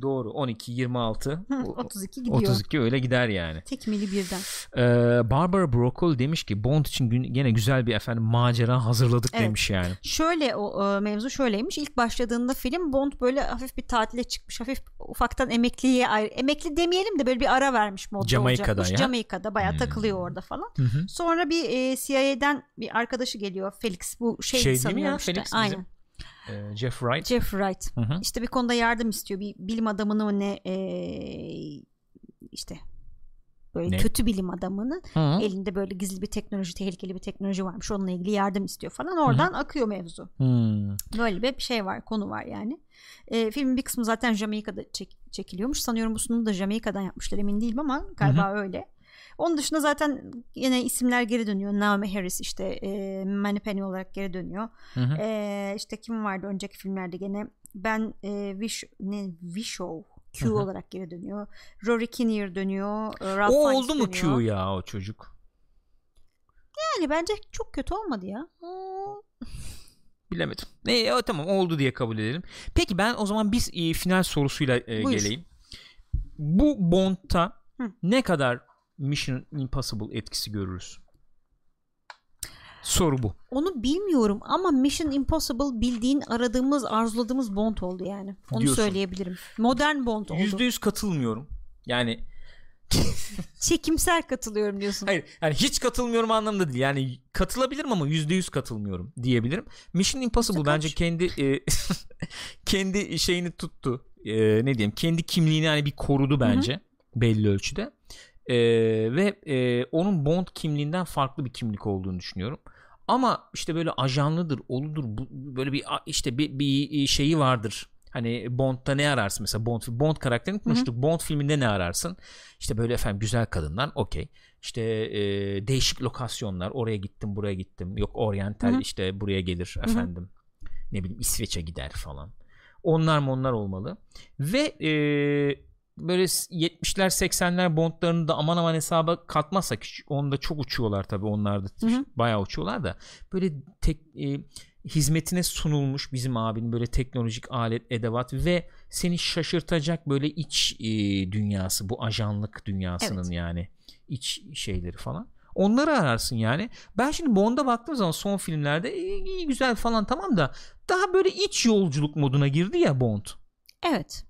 Doğru 12 26 Hı, o- 32 gidiyor. 32 öyle gider yani. Tekmili birden. Ee, Barbara Broccoli demiş ki Bond için gün, gene güzel bir efendim macera hazırladık Evet. demiş yani. Şöyle o e, mevzu şöyleymiş. İlk başladığında film Bond böyle hafif bir tatile çıkmış. Hafif ufaktan emekliye. Emekli demeyelim de böyle bir ara vermiş modda Jamaika'da olacakmış. ya. Jamaika'da bayağı Hmm. takılıyor orada falan. Hı hı. Sonra bir e, CIA'den bir arkadaşı geliyor. Felix bu şey, Şey sanıyorum işte. Felix bizim- Ee, Jeff Wright. Jeff Wright. Hı hı. İşte bir konuda yardım istiyor. Bir bilim adamını mı ne e, işte böyle Ne? kötü bilim adamını Hı. elinde böyle gizli bir teknoloji tehlikeli bir teknoloji varmış onunla ilgili yardım istiyor falan oradan akıyor mevzu Hmm. böyle bir şey var konu var yani e, filmin bir kısmı zaten Jamaika'da çek- çekiliyormuş sanıyorum bu sunumu da Jamaika'dan yapmışlar emin değilim ama galiba öyle onun dışında zaten yine isimler geri dönüyor Naomi Harris işte e, Manny Penny olarak geri dönüyor Hı hı. e, işte kim vardı önceki filmlerde gene ben e, Wish, ne Wishow Q Hı hı. olarak geri dönüyor Rory Kinnear dönüyor Ralph O Fiennes oldu mu dönüyor. Q ya o çocuk? Yani bence çok kötü olmadı ya. Bilemedim. Ne ya, tamam oldu diye kabul edelim. Peki ben o zaman biz e, final sorusuyla e, Buyur. geleyim. Bu Bond'ta Hı. ne kadar Mission Impossible etkisi görürüz? Soru bu. Onu bilmiyorum ama Mission Impossible bildiğin aradığımız arzuladığımız Bond oldu yani. Onu Diyorsun. söyleyebilirim. Modern Bond oldu. Yüzde yüz katılmıyorum. Yani Çekimsel katılıyorum diyorsun. hayır yani hiç katılmıyorum anlamında değil. Yani katılabilirim ama yüzde yüz katılmıyorum diyebilirim. Mission Impossible Yüzde kaç? bence kendi e, kendi şeyini tuttu. E, ne diyeyim? Kendi kimliğini hani bir korudu bence belli ölçüde. E, ve e, onun Bond kimliğinden farklı bir kimlik olduğunu düşünüyorum. Ama işte böyle ajanlıdır, oludur, bu, böyle bir işte bir, bir şeyi vardır. Hani Bond'da ne ararsın mesela Bond Bond karakterini konuştuk. Bond filminde ne ararsın? İşte böyle efendim güzel kadınlar, okey. İşte e, değişik lokasyonlar. Oraya gittim, buraya gittim. Yok hı. işte buraya gelir efendim. Ne bileyim İsveç'e gider falan. Onlar mı onlar olmalı. Ve e, böyle 70'ler 80'ler Bond'larını da aman aman hesaba katmazsak onda çok uçuyorlar tabii onlar da Hı hı. bayağı uçuyorlar da böyle tek e, hizmetine sunulmuş bizim abinin böyle teknolojik alet edevat ve seni şaşırtacak böyle iç e, dünyası bu ajanlık dünyasının Evet. yani iç şeyleri falan. Onları ararsın yani. Ben şimdi Bond'a baktığım zaman son filmlerde iyi, iyi güzel falan tamam da daha böyle iç yolculuk moduna girdi ya Bond. Evet.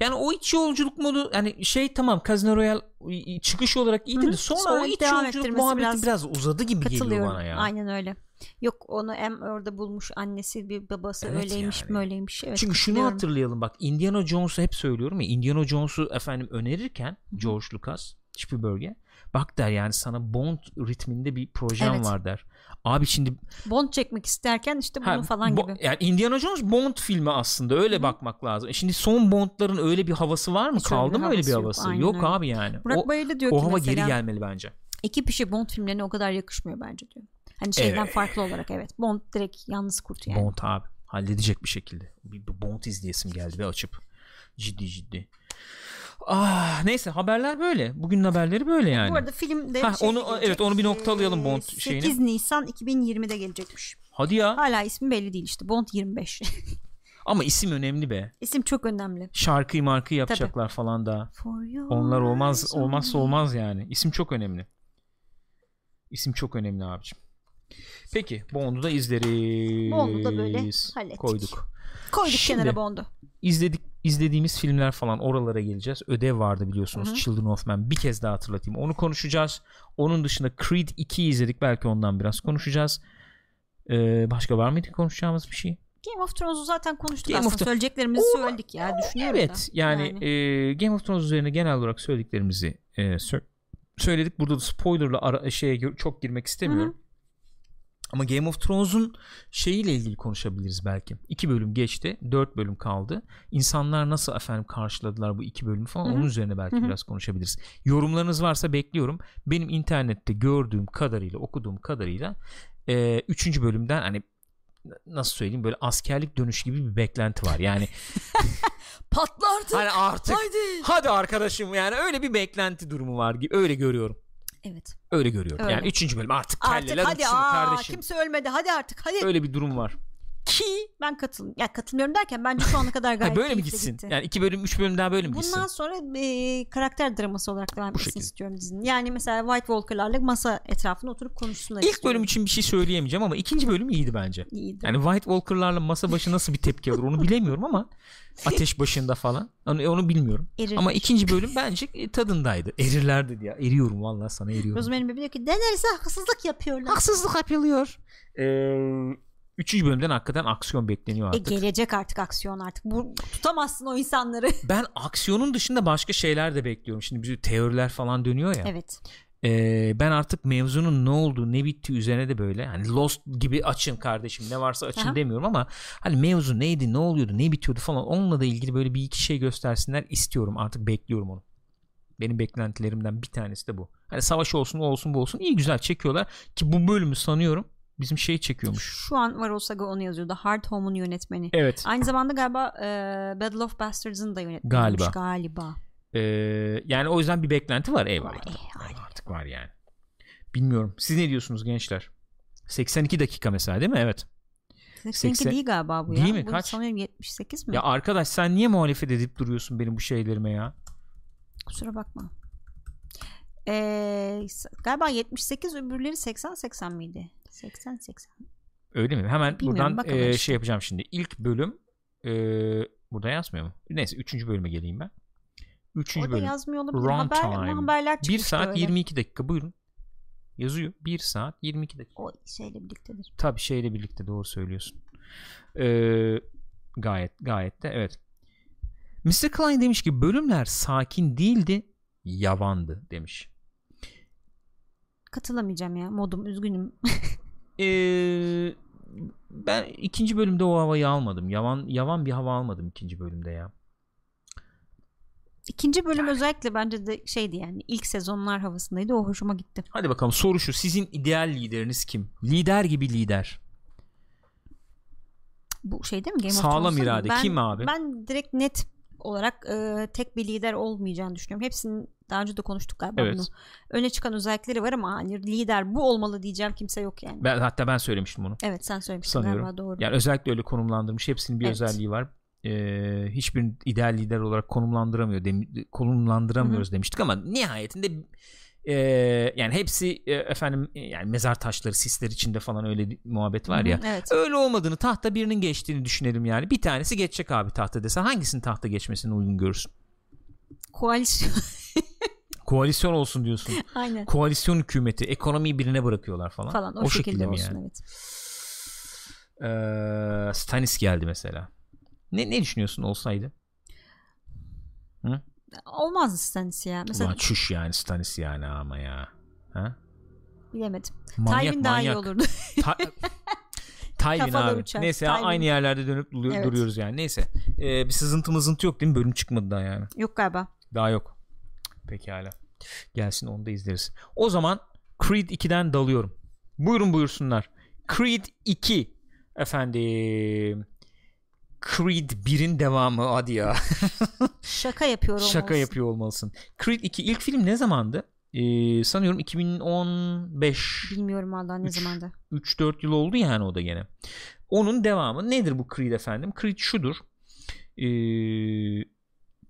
Yani o iç yolculuk modu yani şey tamam Casino Royale i- çıkış olarak iyiydi de sonra, Sonra o iç yolculuk muhabbeti biraz biraz, uzadı gibi geliyor bana ya. Aynen öyle. Yok onu hem orada bulmuş annesi bir babası Evet öyleymiş yani. mi öyleymiş. Evet, Çünkü şunu hatırlayalım bak Indiana Jones'u hep söylüyorum ya Indiana Jones'u efendim önerirken George Lucas Spielberg'e bak der yani sana Bond ritminde bir projem Evet. var der. Abi şimdi Bond çekmek isterken işte bunu ha, falan Bo- gibi. yani Indiana Jones Bond filmi aslında öyle bakmak lazım. E Şimdi son Bond'ların öyle bir havası var mı? Hiç Kaldı mı öyle bir havası yok. Yok öyle. abi yani. Burak o Bayırlı diyor o ki hava mesela geri gelmeli bence. ekip işi Bond filmlerine o kadar yakışmıyor bence diyor. Hani şeyden Evet. farklı olarak evet. Bond direkt yalnız kurt yani. Bond abi halledecek bir şekilde. Bir, bir Bond izleyesim geldi ve açıp ciddi ciddi. Ah neyse haberler böyle. Bugünün haberleri böyle yani. Bu arada filmde Ha, şey onu- gelecek. evet, onu bir noktalayalım Bond Ee, şeyini. 8 Nisan 2020'de gelecekmiş. Hadi ya. Hala ismi belli değil işte. Bond 25. Ama isim önemli be. İsim çok önemli. Şarkıyı markayı yapacaklar falan da. Onlar olmaz olmazsa olmaz yani. İsim çok önemli. İsim çok önemli abicim. Peki Bond'u da izleriz. Bond'u da böyle hallettik. Koyduk. Koyduk Şimdi- kenara Bond'u. izledik izlediğimiz filmler falan oralara geleceğiz. Ödev vardı biliyorsunuz. Hı hı. Children of Men. Bir kez daha hatırlatayım. Onu konuşacağız. Onun dışında Creed 2'yi izledik. Belki ondan biraz konuşacağız. Ee, başka var mıydı konuşacağımız bir şey? Game of Thrones'u zaten konuştuk Game aslında. Söyleyeceklerimizi O- söyledik ya. Düşünüyorum Evet. da. Yani, e, Game of Thrones üzerine genel olarak söylediklerimizi e, sö- söyledik. Burada da spoilerla ara, şeye çok girmek istemiyorum. Ama Game of Thrones'un şeyiyle ilgili konuşabiliriz belki. İki bölüm geçti. Dört bölüm kaldı. İnsanlar nasıl efendim karşıladılar bu iki bölümü falan Hı hı. onun üzerine belki Hı hı. biraz konuşabiliriz. Yorumlarınız varsa bekliyorum. Benim internette gördüğüm kadarıyla okuduğum kadarıyla e, üçüncü bölümden hani nasıl söyleyeyim böyle askerlik dönüş gibi bir beklenti var. Yani Patlardı. hani artık Haydi. hadi arkadaşım yani öyle bir beklenti durumu var gibi öyle görüyorum. Evet. Öyle görüyorum. Öyle. Yani üçüncü bölüm artık Artık kelleler hadi uçsun aa, kardeşim. kimse ölmedi. Hadi artık hadi. Öyle bir durum var. Ki ben katıl ya katılmıyorum derken bence şu ana kadar gayet Ha, böyle mi gitsin? gitti. Yani iki bölüm üç bölüm daha böyle mi gitsin? Bundan sonra e, karakter draması olarak devam etmesini istiyorum dizinin. Yani mesela White Walker'larla masa etrafında oturup konuşsunlar İlk istiyorum. bölüm için bir şey söyleyemeyeceğim ama ikinci bölüm iyiydi bence. iyiydi. Yani White Walker'larla masa başı nasıl bir tepki alır onu bilemiyorum ama ateş başında falan onu, onu bilmiyorum. Erir. Ama ikinci bölüm bence e, tadındaydı. Erirler dedi ya. Eriyorum vallahi sana eriyorum. Rosemary Baby diyor ki denerse haksızlık yapıyorlar. Haksızlık yapılıyor. Ee, üçüncü bölümden hakikaten aksiyon bekleniyor E artık. gelecek artık aksiyon artık. Bu, tutamazsın o insanları. ben aksiyonun dışında başka şeyler de bekliyorum. Şimdi bir teoriler falan dönüyor ya. evet. Ee, ben artık mevzunun ne olduğu ne bittiği üzerine de böyle hani Lost gibi açın kardeşim ne varsa açın Aha. demiyorum ama hani mevzu neydi ne oluyordu ne bitiyordu falan onunla da ilgili böyle bir iki şey göstersinler istiyorum artık bekliyorum onu. Benim beklentilerimden bir tanesi de bu. Hani savaş olsun o olsun bu olsun iyi güzel çekiyorlar ki bu bölümü sanıyorum bizim şey çekiyormuş. Şu an Varol Saga onu yazıyordu. Hard Home'un yönetmeni. Evet. Aynı zamanda galiba e, Battle of Bastards'ın da yönetmeni. Galiba. Galiba. Ee, yani o yüzden bir beklenti var eyvallah. Var, Var, Artık var yani. Bilmiyorum. Siz ne diyorsunuz gençler? 82 dakika mesela değil mi? Evet. 82 Seksen- değil galiba bu ya. Değil mi? Bu Kaç? Sanıyorum 78 mi? Ya arkadaş sen niye muhalefet edip duruyorsun benim bu şeylerime ya? Kusura bakma. Ee, galiba 78 öbürleri 80-80 miydi? 80-80. Öyle mi? Hemen Bilmiyorum, buradan bakalım e, işte. şey yapacağım şimdi. İlk bölüm e, burada yazmıyor mu? Neyse 3. bölüme geleyim ben. 3. Orada bölüm. yazmıyor olabilir. Haber, ama haberler 1 çıkmıştı saat öyle. 22 dakika buyurun. Yazıyor. 1 saat 22 dakika. O şeyle birliktedir. Tabii şeyle birlikte doğru söylüyorsun. Ee, gayet gayet de evet. Mr. Klein demiş ki bölümler sakin değildi, yavandı demiş. Katılamayacağım ya. Modum üzgünüm. Ee, ben ikinci bölümde o havayı almadım. Yavan yavan bir hava almadım ikinci bölümde ya. İkinci bölüm özellikle bence de şeydi yani ilk sezonlar havasındaydı. O hoşuma gitti. Hadi bakalım soru şu. Sizin ideal lideriniz kim? Lider gibi lider. Bu şey değil mi Game of Sağlam irade. Ben- Kim abi? Ben direkt net olarak e, tek bir lider olmayacağını düşünüyorum. Hepsinin daha önce de konuştuk galiba Evet. bunu. Öne çıkan özellikleri var ama hani lider bu olmalı diyeceğim kimse yok yani. Ben hatta ben söylemiştim bunu. Evet sen söylemiştin Sanıyorum. galiba doğru. Yani özellikle öyle konumlandırmış. Hepsinin bir Evet. özelliği var. Ee, hiçbirini ideal lider olarak konumlandıramıyor dem- konumlandıramıyoruz demiştik ama nihayetinde e, yani hepsi e, efendim e, yani mezar taşları sisler içinde falan öyle muhabbet var Hı hı, ya. Evet. Öyle olmadığını tahta birinin geçtiğini düşünelim yani. Bir tanesi geçecek abi tahta desen hangisinin tahta geçmesini uygun görürsün? Koalisyon. Koalisyon olsun diyorsun. Aynen. Koalisyon hükümeti ekonomiyi birine bırakıyorlar falan. Falan o, şekilde, mi olsun yani? evet. Ee, Stanis geldi mesela. Ne ne düşünüyorsun olsaydı? Olmaz Stanis ya. Mesela Ulan çüş yani Stanis yani ama ya. Ha? bilemedim. Manyak Tywin daha iyi olurdu. Ta- Tywin abi. uçar. Neyse Tywin. aynı yerlerde dönüp duru- Evet. duruyoruz yani. Neyse. Ee, bir sızıntı mızıntı yok değil mi? Bölüm çıkmadı daha yani. yok galiba. Daha yok. Pekala. Gelsin onu da izleriz. O zaman Creed 2'den dalıyorum. Buyurun buyursunlar. Creed 2 efendim Creed 1'in devamı hadi ya. Şaka yapıyor olmalısın. Şaka yapıyor olmalısın. Creed 2 ilk film ne zamandı? Ee, sanıyorum 2015 Bilmiyorum valla ne zamanda. 3-4 yıl oldu yani o da gene. Onun devamı nedir bu Creed efendim? Creed şudur. Ee,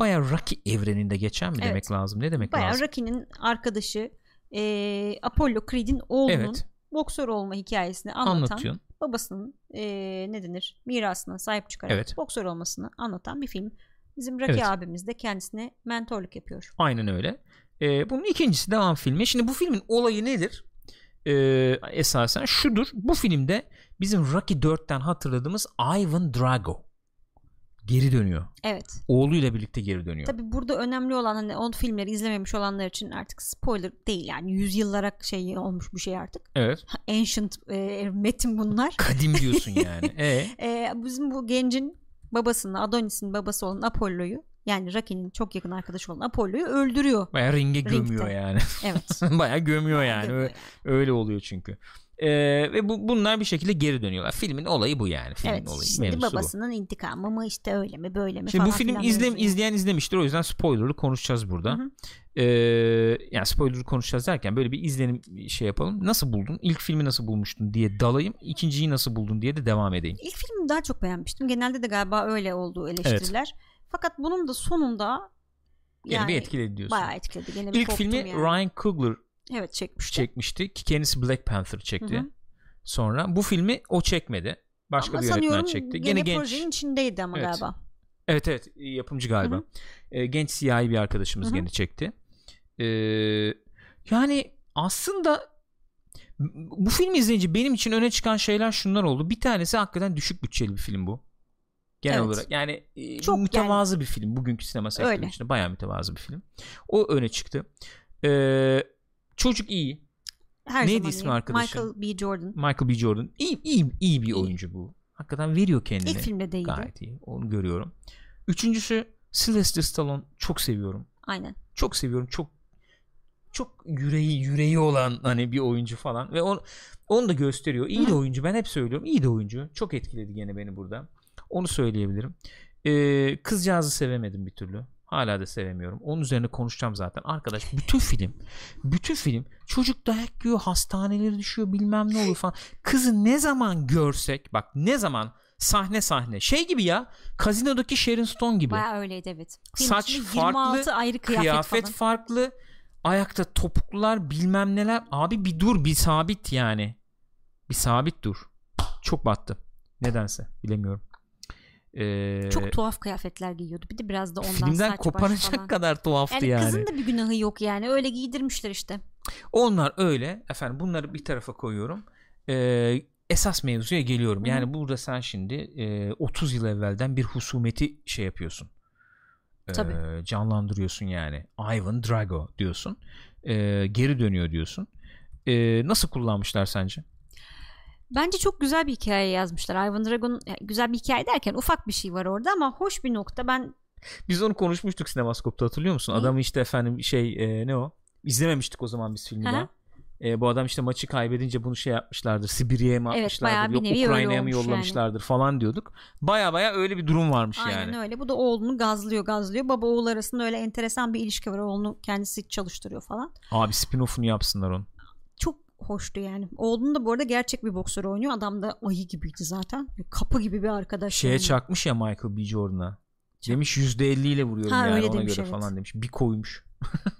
bayağı Rocky evreninde geçen mi Evet. demek lazım? Ne demek Bayağı lazım? Rocky'nin arkadaşı e, Apollo Creed'in oğlunun Evet. boksör olma hikayesini anlatan Anlatıyorsun. babasının e, ne denir mirasına sahip çıkarak Evet. boksör olmasını anlatan bir film. Bizim Rocky Evet. abimiz de kendisine mentorluk yapıyor. Aynen öyle. Ee, bunun ikincisi devam filmi. Şimdi bu filmin olayı nedir? Ee, esasen şudur. Bu filmde bizim Rocky 4'ten hatırladığımız Ivan Drago geri dönüyor. Evet. Oğluyla birlikte geri dönüyor. Tabi burada önemli olan hani o filmleri izlememiş olanlar için artık spoiler değil yani yüzyıllara şey olmuş bir şey artık. Evet. Ancient e, metin bunlar. Kadim diyorsun yani. E, E, bizim bu gencin babasını Adonis'in babası olan Apollo'yu yani Rocky'nin çok yakın arkadaşı olan Apollo'yu öldürüyor. bayağı ringe Ringde. gömüyor yani. Evet. bayağı gömüyor yani. Gömüyor öyle oluyor çünkü. Ee, ve bu, bunlar bir şekilde geri dönüyorlar. Filmin olayı bu yani. Filmin Evet olayı. şimdi mevzusu bu. babasının intikamı mı işte öyle mi böyle mi Şimdi falan bu film izle, yani. izleyen izlemiştir o yüzden spoilerlı konuşacağız burada. Hı hı. Ee, yani spoilerlı konuşacağız derken böyle bir izlenim şey yapalım. Nasıl buldun? İlk filmi nasıl bulmuştun diye dalayım. İkinciyi nasıl buldun diye de devam edeyim. İlk filmi daha çok beğenmiştim. Genelde de galiba öyle olduğu eleştiriler. Fakat bunun da sonunda Gene yani bir etkiledi diyorsun. bayağı etkiledi. Gene İlk filmi yani. Ryan Coogler evet çekmişti. çekmişti ki kendisi Black Panther çekti. Hı hı. Sonra bu filmi o çekmedi. Başka ama bir yönetmen çekti. gene, Gene genç. projenin içindeydi ama Evet. galiba. Evet evet yapımcı galiba. Hı hı. Ee, genç siyahi bir arkadaşımız Hı hı. gene çekti. Ee, yani aslında bu filmi izleyince benim için öne çıkan şeyler şunlar oldu. Bir tanesi hakikaten düşük bütçeli bir film bu. Genel Evet. olarak yani e, Çok mütevazı bir film. Bugünkü sinema sektörü içinde bayağı mütevazı bir film. O öne çıktı. Ee, çocuk iyi. Her Neydi ismi iyi. arkadaşın? Michael B. Jordan. Michael B. Jordan. İyi, iyi, iyi bir İyi. oyuncu bu. Hakikaten veriyor kendini. İlk filmde de iyiydi. Gayet iyi. Onu görüyorum. Üçüncüsü Sylvester Stallone. Çok seviyorum. Aynen. Çok seviyorum. Çok çok yüreği yüreği olan hani bir oyuncu falan ve on, onu da gösteriyor. İyi de Hı. oyuncu. Ben hep söylüyorum. İyi de oyuncu. Çok etkiledi gene beni burada. Onu söyleyebilirim. Ee, kızcağızı sevemedim bir türlü. Hala da sevemiyorum. Onun üzerine konuşacağım zaten. Arkadaş bütün film bütün film çocuk dayak yiyor hastaneleri düşüyor bilmem ne oluyor falan. Kızı ne zaman görsek bak ne zaman sahne sahne şey gibi ya Casino'daki Sharon Stone gibi. Bayağı öyleydi evet. Film Saç farklı, 26 ayrı kıyafet, kıyafet falan. farklı ayakta topuklular bilmem neler abi bir dur bir sabit yani bir sabit dur çok battı nedense bilemiyorum Ee, Çok tuhaf kıyafetler giyiyordu. Bir de biraz da ondan filmden koparacak falan. kadar tuhaftı Yani, yani, kızın da bir günahı yok yani. Öyle giydirmişler işte. onlar öyle efendim bunları bir tarafa koyuyorum Ee, esas mevzuya geliyorum yani burada sen şimdi e, 30 yıl evvelden bir husumeti şey yapıyorsun Tabii. canlandırıyorsun yani Ivan Drago diyorsun Ee, geri dönüyor diyorsun Ee, nasıl kullanmışlar sence? Bence çok güzel bir hikaye yazmışlar. Ivan Dragon yani güzel bir hikaye derken ufak bir şey var orada ama hoş bir nokta. Ben Biz onu konuşmuştuk sinemaskopta hatırlıyor musun? Ne? Adamı işte efendim şey e, ne o? İzlememiştik o zaman biz filmi daha. E, bu adam işte maçı kaybedince bunu şey yapmışlardır. Sibirya'ya mı Evet, atmışlardır? bir Yok Ukrayna'ya mı olmuş yani. yollamışlardır falan diyorduk. Baya baya öyle bir durum varmış aynen yani. öyle. Bu da oğlunu gazlıyor gazlıyor. Baba oğul arasında öyle enteresan bir ilişki var. Oğlunu kendisi çalıştırıyor falan. Abi spin-off'unu yapsınlar onu. Hoştu yani. Oğlunu da bu arada gerçek bir boksör oynuyor. Adam da ayı gibiydi zaten. Kapı gibi bir arkadaş. Şeye yani. çakmış ya Michael B. Jordan'a. Demiş %50 ile vuruyorum Ha, yani öyle ona demiş, göre evet. falan demiş. Bir koymuş.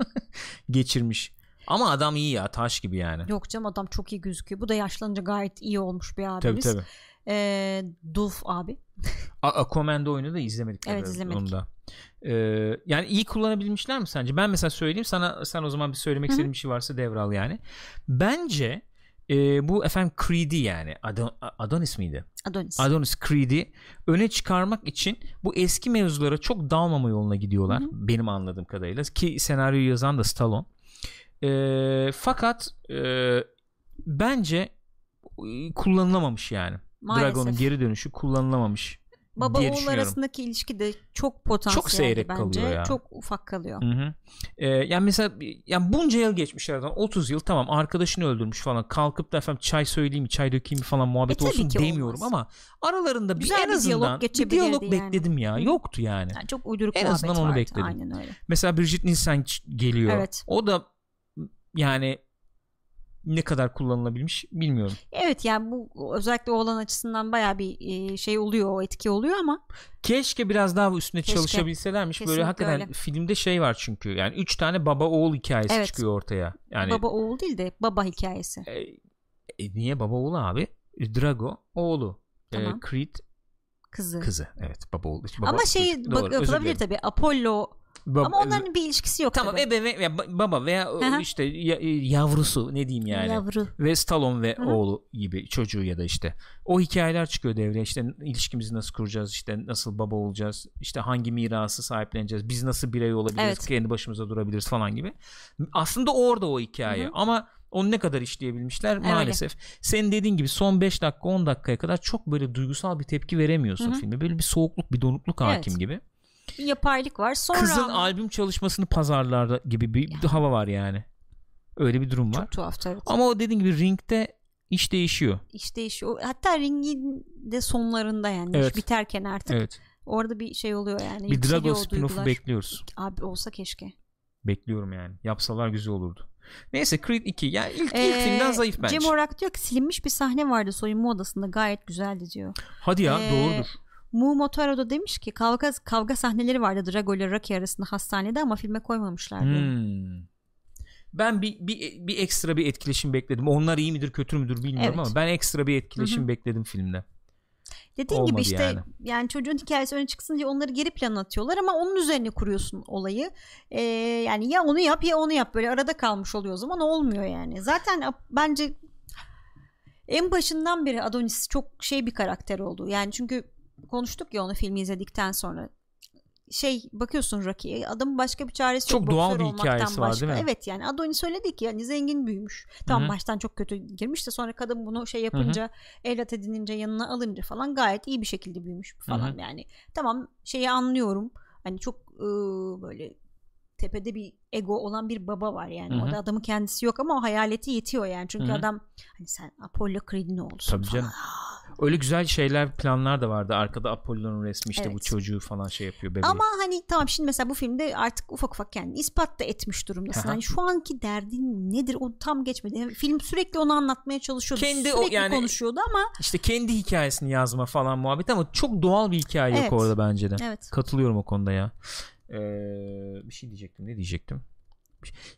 Geçirmiş. Ama adam iyi ya taş gibi yani. Yok canım adam çok iyi gözüküyor. Bu da yaşlanınca gayet iyi olmuş bir Tabii abimiz. tabii. Ee, Duf abi. Aquaman'da oyunu da izlemedik. Evet, tabii izlemedik. Onu da. Ee, yani iyi kullanabilmişler mi sence? Ben mesela söyleyeyim sana sen o zaman bir söylemek Hı hı. istediğin bir şey varsa devral yani. Bence e, bu efendim Creed'i yani Adon- Adonis miydi? Adonis. Adonis Creed'i öne çıkarmak için bu eski mevzulara çok dalmama yoluna gidiyorlar. Hı hı. Benim anladığım kadarıyla ki senaryoyu yazan da Stallone. Ee, fakat e, bence e, kullanılamamış yani. Maalesef. Dragon'un geri dönüşü kullanılamamış. Baba diye oğul arasındaki ilişki de çok potansiyelli Çok seyrek bence. kalıyor ya. Çok ufak kalıyor. Hı hı. Ee, yani mesela yani bunca yıl geçmiş aradan 30 yıl tamam arkadaşını öldürmüş falan kalkıp da efendim çay söyleyeyim mi çay dökeyim mi falan muhabbet E, olsun demiyorum olmaz. ama aralarında bir Güzel en bir azından bir diyalog yani. bekledim ya yoktu yani. Yani çok uyduruk En azından onu vardı. bekledim. Aynen öyle. Mesela Bridget Nielsen geliyor. Evet. O da yani ne kadar kullanılabilmiş bilmiyorum. Evet yani bu özellikle oğlan açısından baya bir e, şey oluyor o etki oluyor ama Keşke biraz daha üstüne Keşke. çalışabilselermiş. Böyle Kesinlikle hakikaten öyle. filmde şey var çünkü. Yani üç tane baba oğul hikayesi Evet. çıkıyor ortaya. Yani baba oğul değil de baba hikayesi. E, e, niye baba oğlu abi? E, Drago oğlu. E, Tamam. Creed Kızı. kızı. Evet baba oğlu. Baba, ama şey çocuk. bak, Doğru, özür yapılabilir dilerim. tabii. Apollo Baba- ama onların bir ilişkisi yok Tamam tabii. ebe ve ya, ba- baba veya o Hı hı. işte ya- e, yavrusu ne diyeyim yani. Yavru. Ve Stallone ve Hı hı. oğlu gibi çocuğu ya da işte. O hikayeler çıkıyor devreye. İşte ilişkimizi nasıl kuracağız? işte nasıl baba olacağız? işte hangi mirası sahipleneceğiz? Biz nasıl birey olabiliriz? Evet. Kendi başımıza durabiliriz falan gibi. Aslında orada o hikaye. Hı hı. Ama onu ne kadar işleyebilmişler Öyle. maalesef. Senin dediğin gibi son 5 dakika 10 dakikaya kadar çok böyle duygusal bir tepki veremiyorsun Hı hı. filme. Böyle bir soğukluk bir donukluk Evet. hakim gibi. Bir yapaylık var. Sonra Kızın ama- albüm çalışmasını pazarlarda gibi bir, bir hava var yani. Öyle bir durum var. çok tuhaf evet. Ama o dediğin gibi ringde iş değişiyor. İş değişiyor. Hatta ringin de sonlarında yani Evet. iş biterken artık Evet. orada bir şey oluyor yani. Bir Drago spin-off'u bekliyoruz. Abi olsa keşke. Bekliyorum yani. Yapsalar güzel olurdu. Neyse Creed 2. Yani ilk, ilk Ee, filmden zayıf bence. Cem Orak diyor ki silinmiş bir sahne vardı soyunma odasında gayet güzeldi diyor. Hadi ya Ee, doğrudur. Mu Motaro da demiş ki kavga kavga sahneleri vardı Drago ile Rocky arasında hastanede ama filme koymamışlar diyor. Hmm. Ben bir, bir bir ekstra bir etkileşim bekledim. Onlar iyi midir kötü müdür bilmiyorum Evet. ama ben ekstra bir etkileşim Hı hı. bekledim filmde. Dediğin gibi Olmadı işte yani. yani. çocuğun hikayesi öne çıksın diye onları geri plana atıyorlar ama onun üzerine kuruyorsun olayı. Ee, yani ya onu yap ya onu yap böyle arada kalmış oluyor o zaman olmuyor yani. Zaten bence en başından beri Adonis çok şey bir karakter oldu. Yani çünkü konuştuk ya onu filmi izledikten sonra şey bakıyorsun Rocky'ye adamın başka bir çaresi Çok yok. doğal boksör bir hikayesi var, değil mi? Evet yani Adonis öyle değil ki yani zengin büyümüş. Tamam Hı hı. baştan çok kötü girmiş de sonra kadın bunu şey yapınca evlat edinince yanına alınca falan gayet iyi bir şekilde büyümüş falan Hı hı. yani. Tamam şeyi anlıyorum. Hani çok ıı, böyle tepede bir ego olan bir baba var yani. Hı hı. Orada adamın kendisi yok ama o hayaleti yetiyor yani. Çünkü Hı hı. adam hani sen Apollo Creed'in oğlusun Tabii falan. canım. Öyle güzel şeyler planlar da vardı. Arkada Apollo'nun resmi işte bu Evet. çocuğu falan şey yapıyor bebeği. Ama hani tamam şimdi mesela bu filmde artık ufak ufak kendini ispat da etmiş durumdasın. Hani şu anki derdin nedir o tam geçmedi. Film sürekli onu anlatmaya çalışıyordu. Kendi o- sürekli yani- konuşuyordu ama İşte kendi hikayesini yazma falan muhabbet ama çok doğal bir hikaye Evet. yok orada bence de. evet. Katılıyorum o konuda ya. Ee, bir şey diyecektim. Ne diyecektim?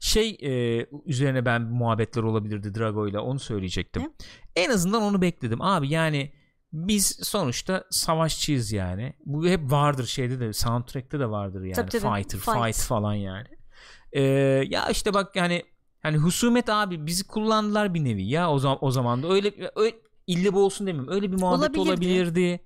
Şey e, üzerine ben muhabbetler olabilirdi Drago ile onu söyleyecektim. Ne? En azından onu bekledim. Abi yani biz sonuçta savaşçıyız yani. Bu hep vardır şeyde de soundtrack'te de vardır yani. Tabii, tabii. Fighter, Fight. fight falan yani. Ee, ya işte bak yani hani husumet abi bizi kullandılar bir nevi ya o zaman o zaman da öyle, öyle ille bu olsun demiyorum. Öyle bir muhabbet Olabilirdi. olabilirdi.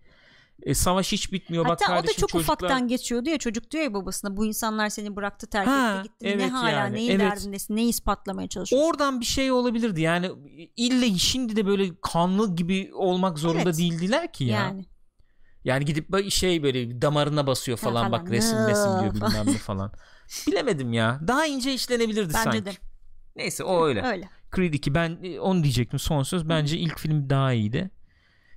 E, savaş hiç bitmiyor. bak Hatta o da kardeşim çok çocuklar... ufaktan geçiyordu ya çocuk diyor ya babasına bu insanlar seni bıraktı terk Ha, etti gitti ne evet hala yani, neyin evet. derdindesin neyi ispatlamaya çalışıyorsun. Oradan bir şey olabilirdi yani ille şimdi de böyle kanlı gibi olmak zorunda Evet. değildiler ki ya. Yani, Yani gidip şey böyle damarına basıyor Ha, falan, falan. bak resim resim diyor bilmem ne falan. Bilemedim ya. Daha ince işlenebilirdi bence sanki. de Neyse o öyle. öyle. Creed 2 ben e, onu diyecektim son söz. Bence ilk film daha iyiydi.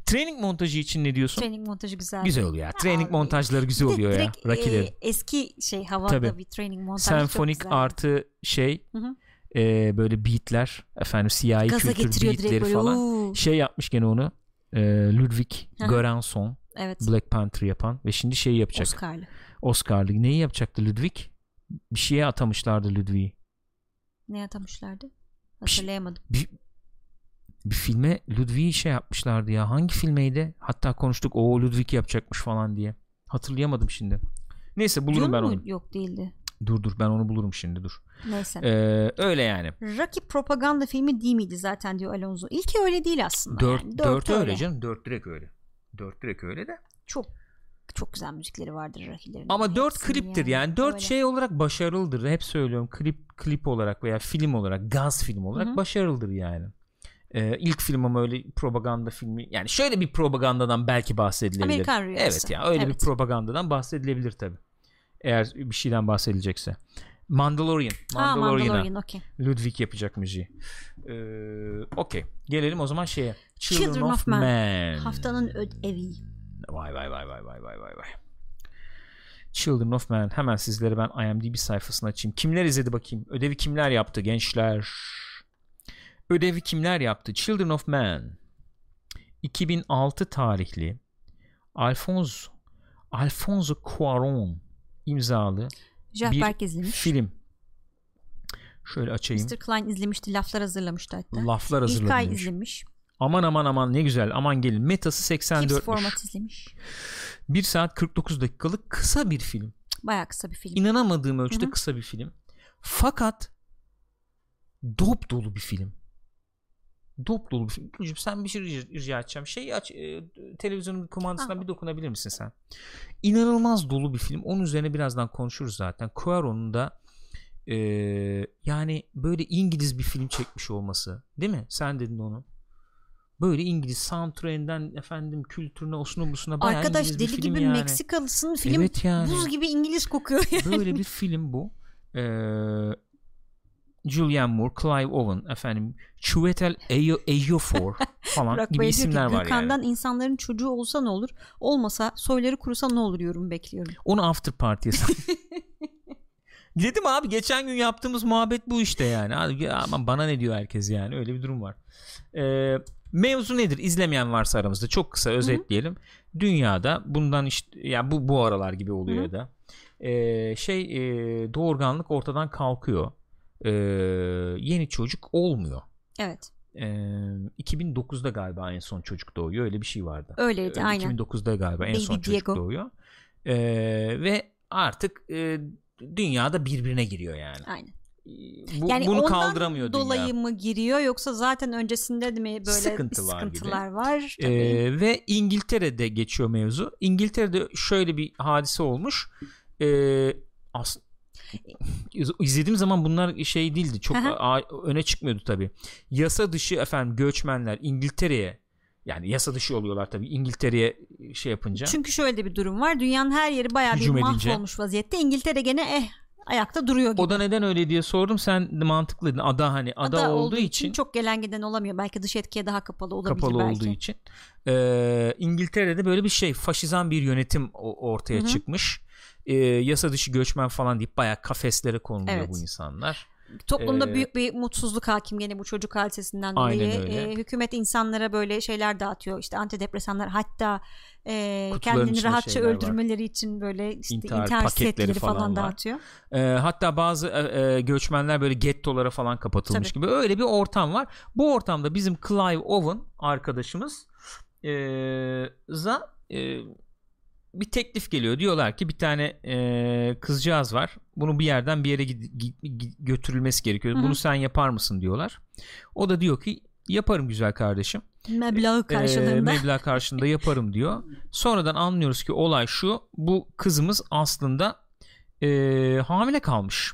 Training montajı için ne diyorsun? Training montajı güzel. Güzel oluyor ya. Training Abi, montajları güzel oluyor ya. direkt, Rocky'lerin. e, eski şey havada Tabii. bir training montajı Senfonik çok güzel. artı şey Hı hı. e, böyle beatler efendim siyahi Gaza kültür beatleri falan. "Uuu." Şey yapmış gene onu. E, Ludwig hı. Göransson Evet. Black Panther yapan ve şimdi şey yapacak. Oscar'lı. Oscar'lı. Neyi yapacaktı Ludwig? Bir şeye atamışlardı Ludwig'i. Ne atamışlardı? Hatırlayamadım. Bir, bir filme Ludwig'i şey yapmışlardı ya. Hangi filmeydi? Hatta konuştuk o Ludwig yapacakmış falan diye. Hatırlayamadım şimdi. Neyse bulurum Dune ben mu? onu. Yok değildi. Dur dur ben onu bulurum şimdi dur. Neyse. Ee, öyle yani. Rocky propaganda filmi değil miydi zaten diyor Alonso. İlki öyle değil aslında. Dört, yani. dört öyle canım. Dört direkt öyle. Dört direkt öyle de. Çok çok güzel müzikleri vardır Rocky'lerin. Ama dört kliptir yani. Dört Öyle. şey olarak başarılıdır. Hep söylüyorum. Klip klip olarak veya film olarak, gaz film olarak Hı hı. başarılıdır yani. Ee, ilk film ama öyle propaganda filmi. Yani şöyle bir propagandadan belki bahsedilebilir. Amerikan Rüyası. Evet ya öyle bir Evet. propagandadan bahsedilebilir tabi. Eğer bir şeyden bahsedilecekse. Mandalorian. Mandalorian'a Mandalorian okey. Ludwig yapacak müziği. Ee, Okey. Gelelim o zaman şeye. Children, Children of, of Man. Man. Haftanın ödevi. Vay vay vay vay vay vay vay vay. Children of Man. Hemen sizlere ben IMDb sayfasını açayım. Kimler izledi bakayım? Ödevi kimler yaptı gençler? Ödevi kimler yaptı? Children of Man. 2006 tarihli Alfonso Alfonso Cuarón imzalı Jeff bir Berk izlemiş. film. Şöyle açayım. Mr. Klein izlemişti. Laflar hazırlamıştı hatta. Laflar İlkay hazırlanmış. izlemiş. Aman aman aman ne güzel. Aman gelin. Metası Kips 84. format izlemiş. 1 saat 49 dakikalık kısa bir film. Bayağı kısa bir film. İnanamadığım ölçüde Hı hı. kısa bir film. Fakat dop dolu bir film. Dop dolu bir. Gülcüm, sen bir şey rica, edeceğim. Şey aç e, televizyonun kumandasından Ha. bir dokunabilir misin sen? İnanılmaz dolu bir film. Onun üzerine birazdan konuşuruz zaten. Cuarón'un da e, yani böyle İngiliz bir film çekmiş olması. Değil mi? Sen dedin onu. Böyle İngiliz soundtrack'inden efendim kültürüne, osuna busuna bayağı Arkadaş İngiliz deli gibi yani. Meksikalısın film Evet yani. buz gibi İngiliz kokuyor. yani. Böyle bir film bu. Ee, Julianne Moore, Clive Owen, efendim Chiwetel Ejiofor falan Burak gibi Bey isimler ki var Gürkan'dan yani. insanların çocuğu olsa ne olur? Olmasa soyları kurusa ne olur yorum bekliyorum. Onu after party'ye Dedim abi geçen gün yaptığımız muhabbet bu işte yani. Abi, aman bana ne diyor herkes yani öyle bir durum var. Ee, mevzu nedir? İzlemeyen varsa aramızda çok kısa özetleyelim. Dünyada bundan işte ya yani bu bu aralar gibi oluyor Hı-hı. da ee, şey e, doğurganlık ortadan kalkıyor. Ee, yeni çocuk olmuyor. Evet. Ee, 2009'da galiba en son çocuk doğuyor öyle bir şey vardı. Öyleydi Ee, aynen. 2009'da galiba en Baby son çocuk Diego. doğuyor. Ee, ve artık e, dünyada birbirine giriyor yani. Aynen. Bu, Yani bunu ondan kaldıramıyor dolayı dünya. mı giriyor yoksa zaten öncesinde de mi böyle Sıkıntı var sıkıntılar var? Tabii. Ee, ve İngiltere'de geçiyor mevzu. İngiltere'de şöyle bir hadise olmuş. Ee, as- izlediğim zaman bunlar şey değildi. Çok öne çıkmıyordu tabii. Yasa dışı efendim göçmenler İngiltere'ye yani yasa dışı oluyorlar tabii İngiltere'ye şey yapınca. Çünkü şöyle bir durum var. Dünyanın her yeri bayağı bir mahvolmuş vaziyette. İngiltere gene eh ayakta duruyor gibi. O da neden öyle diye sordum. Sen mantıklıydın. Ada hani ada, olduğu için çok gelen giden olamıyor. Belki dış etkiye daha kapalı olabilir kapalı belki. olduğu için. Ee, İngiltere'de böyle bir şey faşizan bir yönetim ortaya Hı hı. çıkmış. Ee, yasa dışı göçmen falan deyip bayağı kafeslere konuluyor Evet. bu insanlar. Toplumda Ee, büyük bir mutsuzluk hakim gene bu çocuk hadisesinden dolayı. Ee, hükümet insanlara böyle şeyler dağıtıyor. İşte antidepresanlar hatta e, Kutuların kendini rahatça şeyler var. öldürmeleri için böyle işte İntihar intihar, paketleri setleri falan, falan dağıtıyor. Ee, hatta bazı e, e, göçmenler böyle gettolara falan kapatılmış Tabii. gibi öyle bir ortam var. Bu ortamda bizim Clive Owen arkadaşımız e, za e, bir teklif geliyor. Diyorlar ki bir tane e, kızcağız var. Bunu bir yerden bir yere götürülmesi gerekiyor. Hı hı. Bunu sen yapar mısın diyorlar. O da diyor ki yaparım güzel kardeşim. Meblağı Ee, karşılığında. meblağ karşılığında yaparım diyor. Sonradan anlıyoruz ki olay şu. Bu kızımız aslında e, hamile kalmış.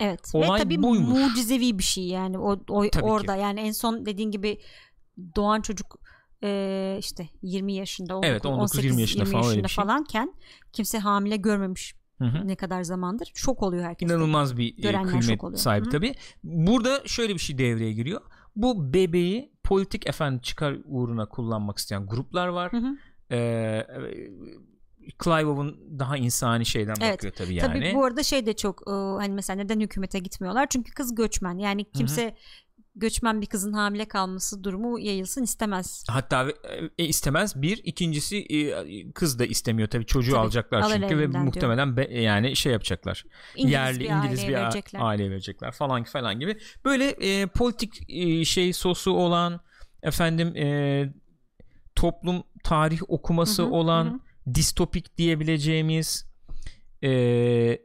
evet. olay Ve tabii buymuş. mucizevi bir şey yani o, o Tabii ki. orada yani en son dediğin gibi doğan çocuk e, işte 20 yaşında Evet, 19-20 18, yaşında falan öyle bir şey. falanken kimse hamile görmemiş Hı hı. ne kadar zamandır. Şok oluyor herkes. İnanılmaz bir e, Görenler kıymet sahibi Hı. tabii. Burada şöyle bir şey devreye giriyor. Bu bebeği politik efendim çıkar uğruna kullanmak isteyen gruplar var. Hı hı. Ee, Clive Owen daha insani şeyden Evet. bakıyor tabii yani. Tabii bu arada şey de çok hani mesela neden hükümete gitmiyorlar? Çünkü kız göçmen. Yani kimse göçmen bir kızın hamile kalması durumu yayılsın istemez. Hatta e, istemez bir ikincisi e, kız da istemiyor tabii çocuğu Tabii, alacaklar çünkü ve muhtemelen be- yani şey yapacaklar İngiliz yerli bir İngiliz aileye bir verecekler. aileye verecekler falan falan gibi böyle e, politik e, şey sosu olan efendim e, toplum tarih okuması Hı hı, olan hı. distopik diyebileceğimiz e,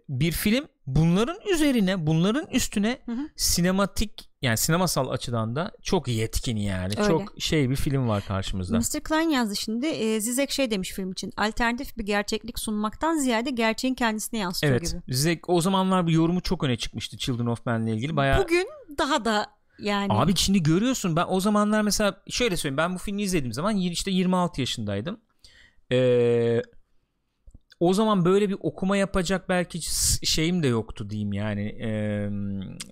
bir film bunların üzerine bunların üstüne Hı hı. sinematik yani sinemasal açıdan da çok yetkin yani Öyle. çok şey bir film var karşımızda. Mr. Klein yazdı şimdi e, Zizek şey demiş film için alternatif bir gerçeklik sunmaktan ziyade gerçeğin kendisini yansıtıyor Evet. gibi. Zek o zamanlar bir yorumu çok öne çıkmıştı Children of Men'le ilgili. Bayağı Bugün daha da yani Abi şimdi görüyorsun ben o zamanlar mesela şöyle söyleyeyim ben bu filmi izlediğim zaman işte 26 yaşındaydım. Ee, o zaman böyle bir okuma yapacak belki şeyim de yoktu diyeyim yani Ee,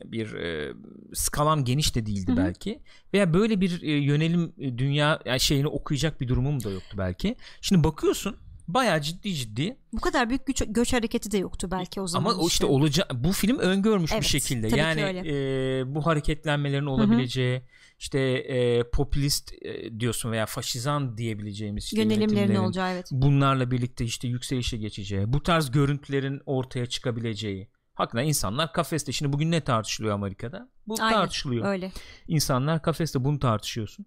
bir e, skalam geniş de değildi Hı hı. belki veya böyle bir e, yönelim e, dünya yani şeyini okuyacak bir durumum da yoktu belki. Şimdi bakıyorsun bayağı ciddi ciddi bu kadar büyük güç, göç hareketi de yoktu belki o zaman. ama o işte olacak bu film öngörmüş Evet, bir şekilde. Yani e, bu hareketlenmelerin olabileceği işte e, popülist e, diyorsun veya faşizan diyebileceğimiz işte yönelimlerin olacağı evet. bunlarla birlikte işte yükselişe geçeceği, bu tarz görüntülerin ortaya çıkabileceği. Hakikaten insanlar kafeste. Şimdi bugün ne tartışılıyor Amerika'da? Bu Aynen, tartışılıyor. Öyle. İnsanlar kafeste bunu tartışıyorsun.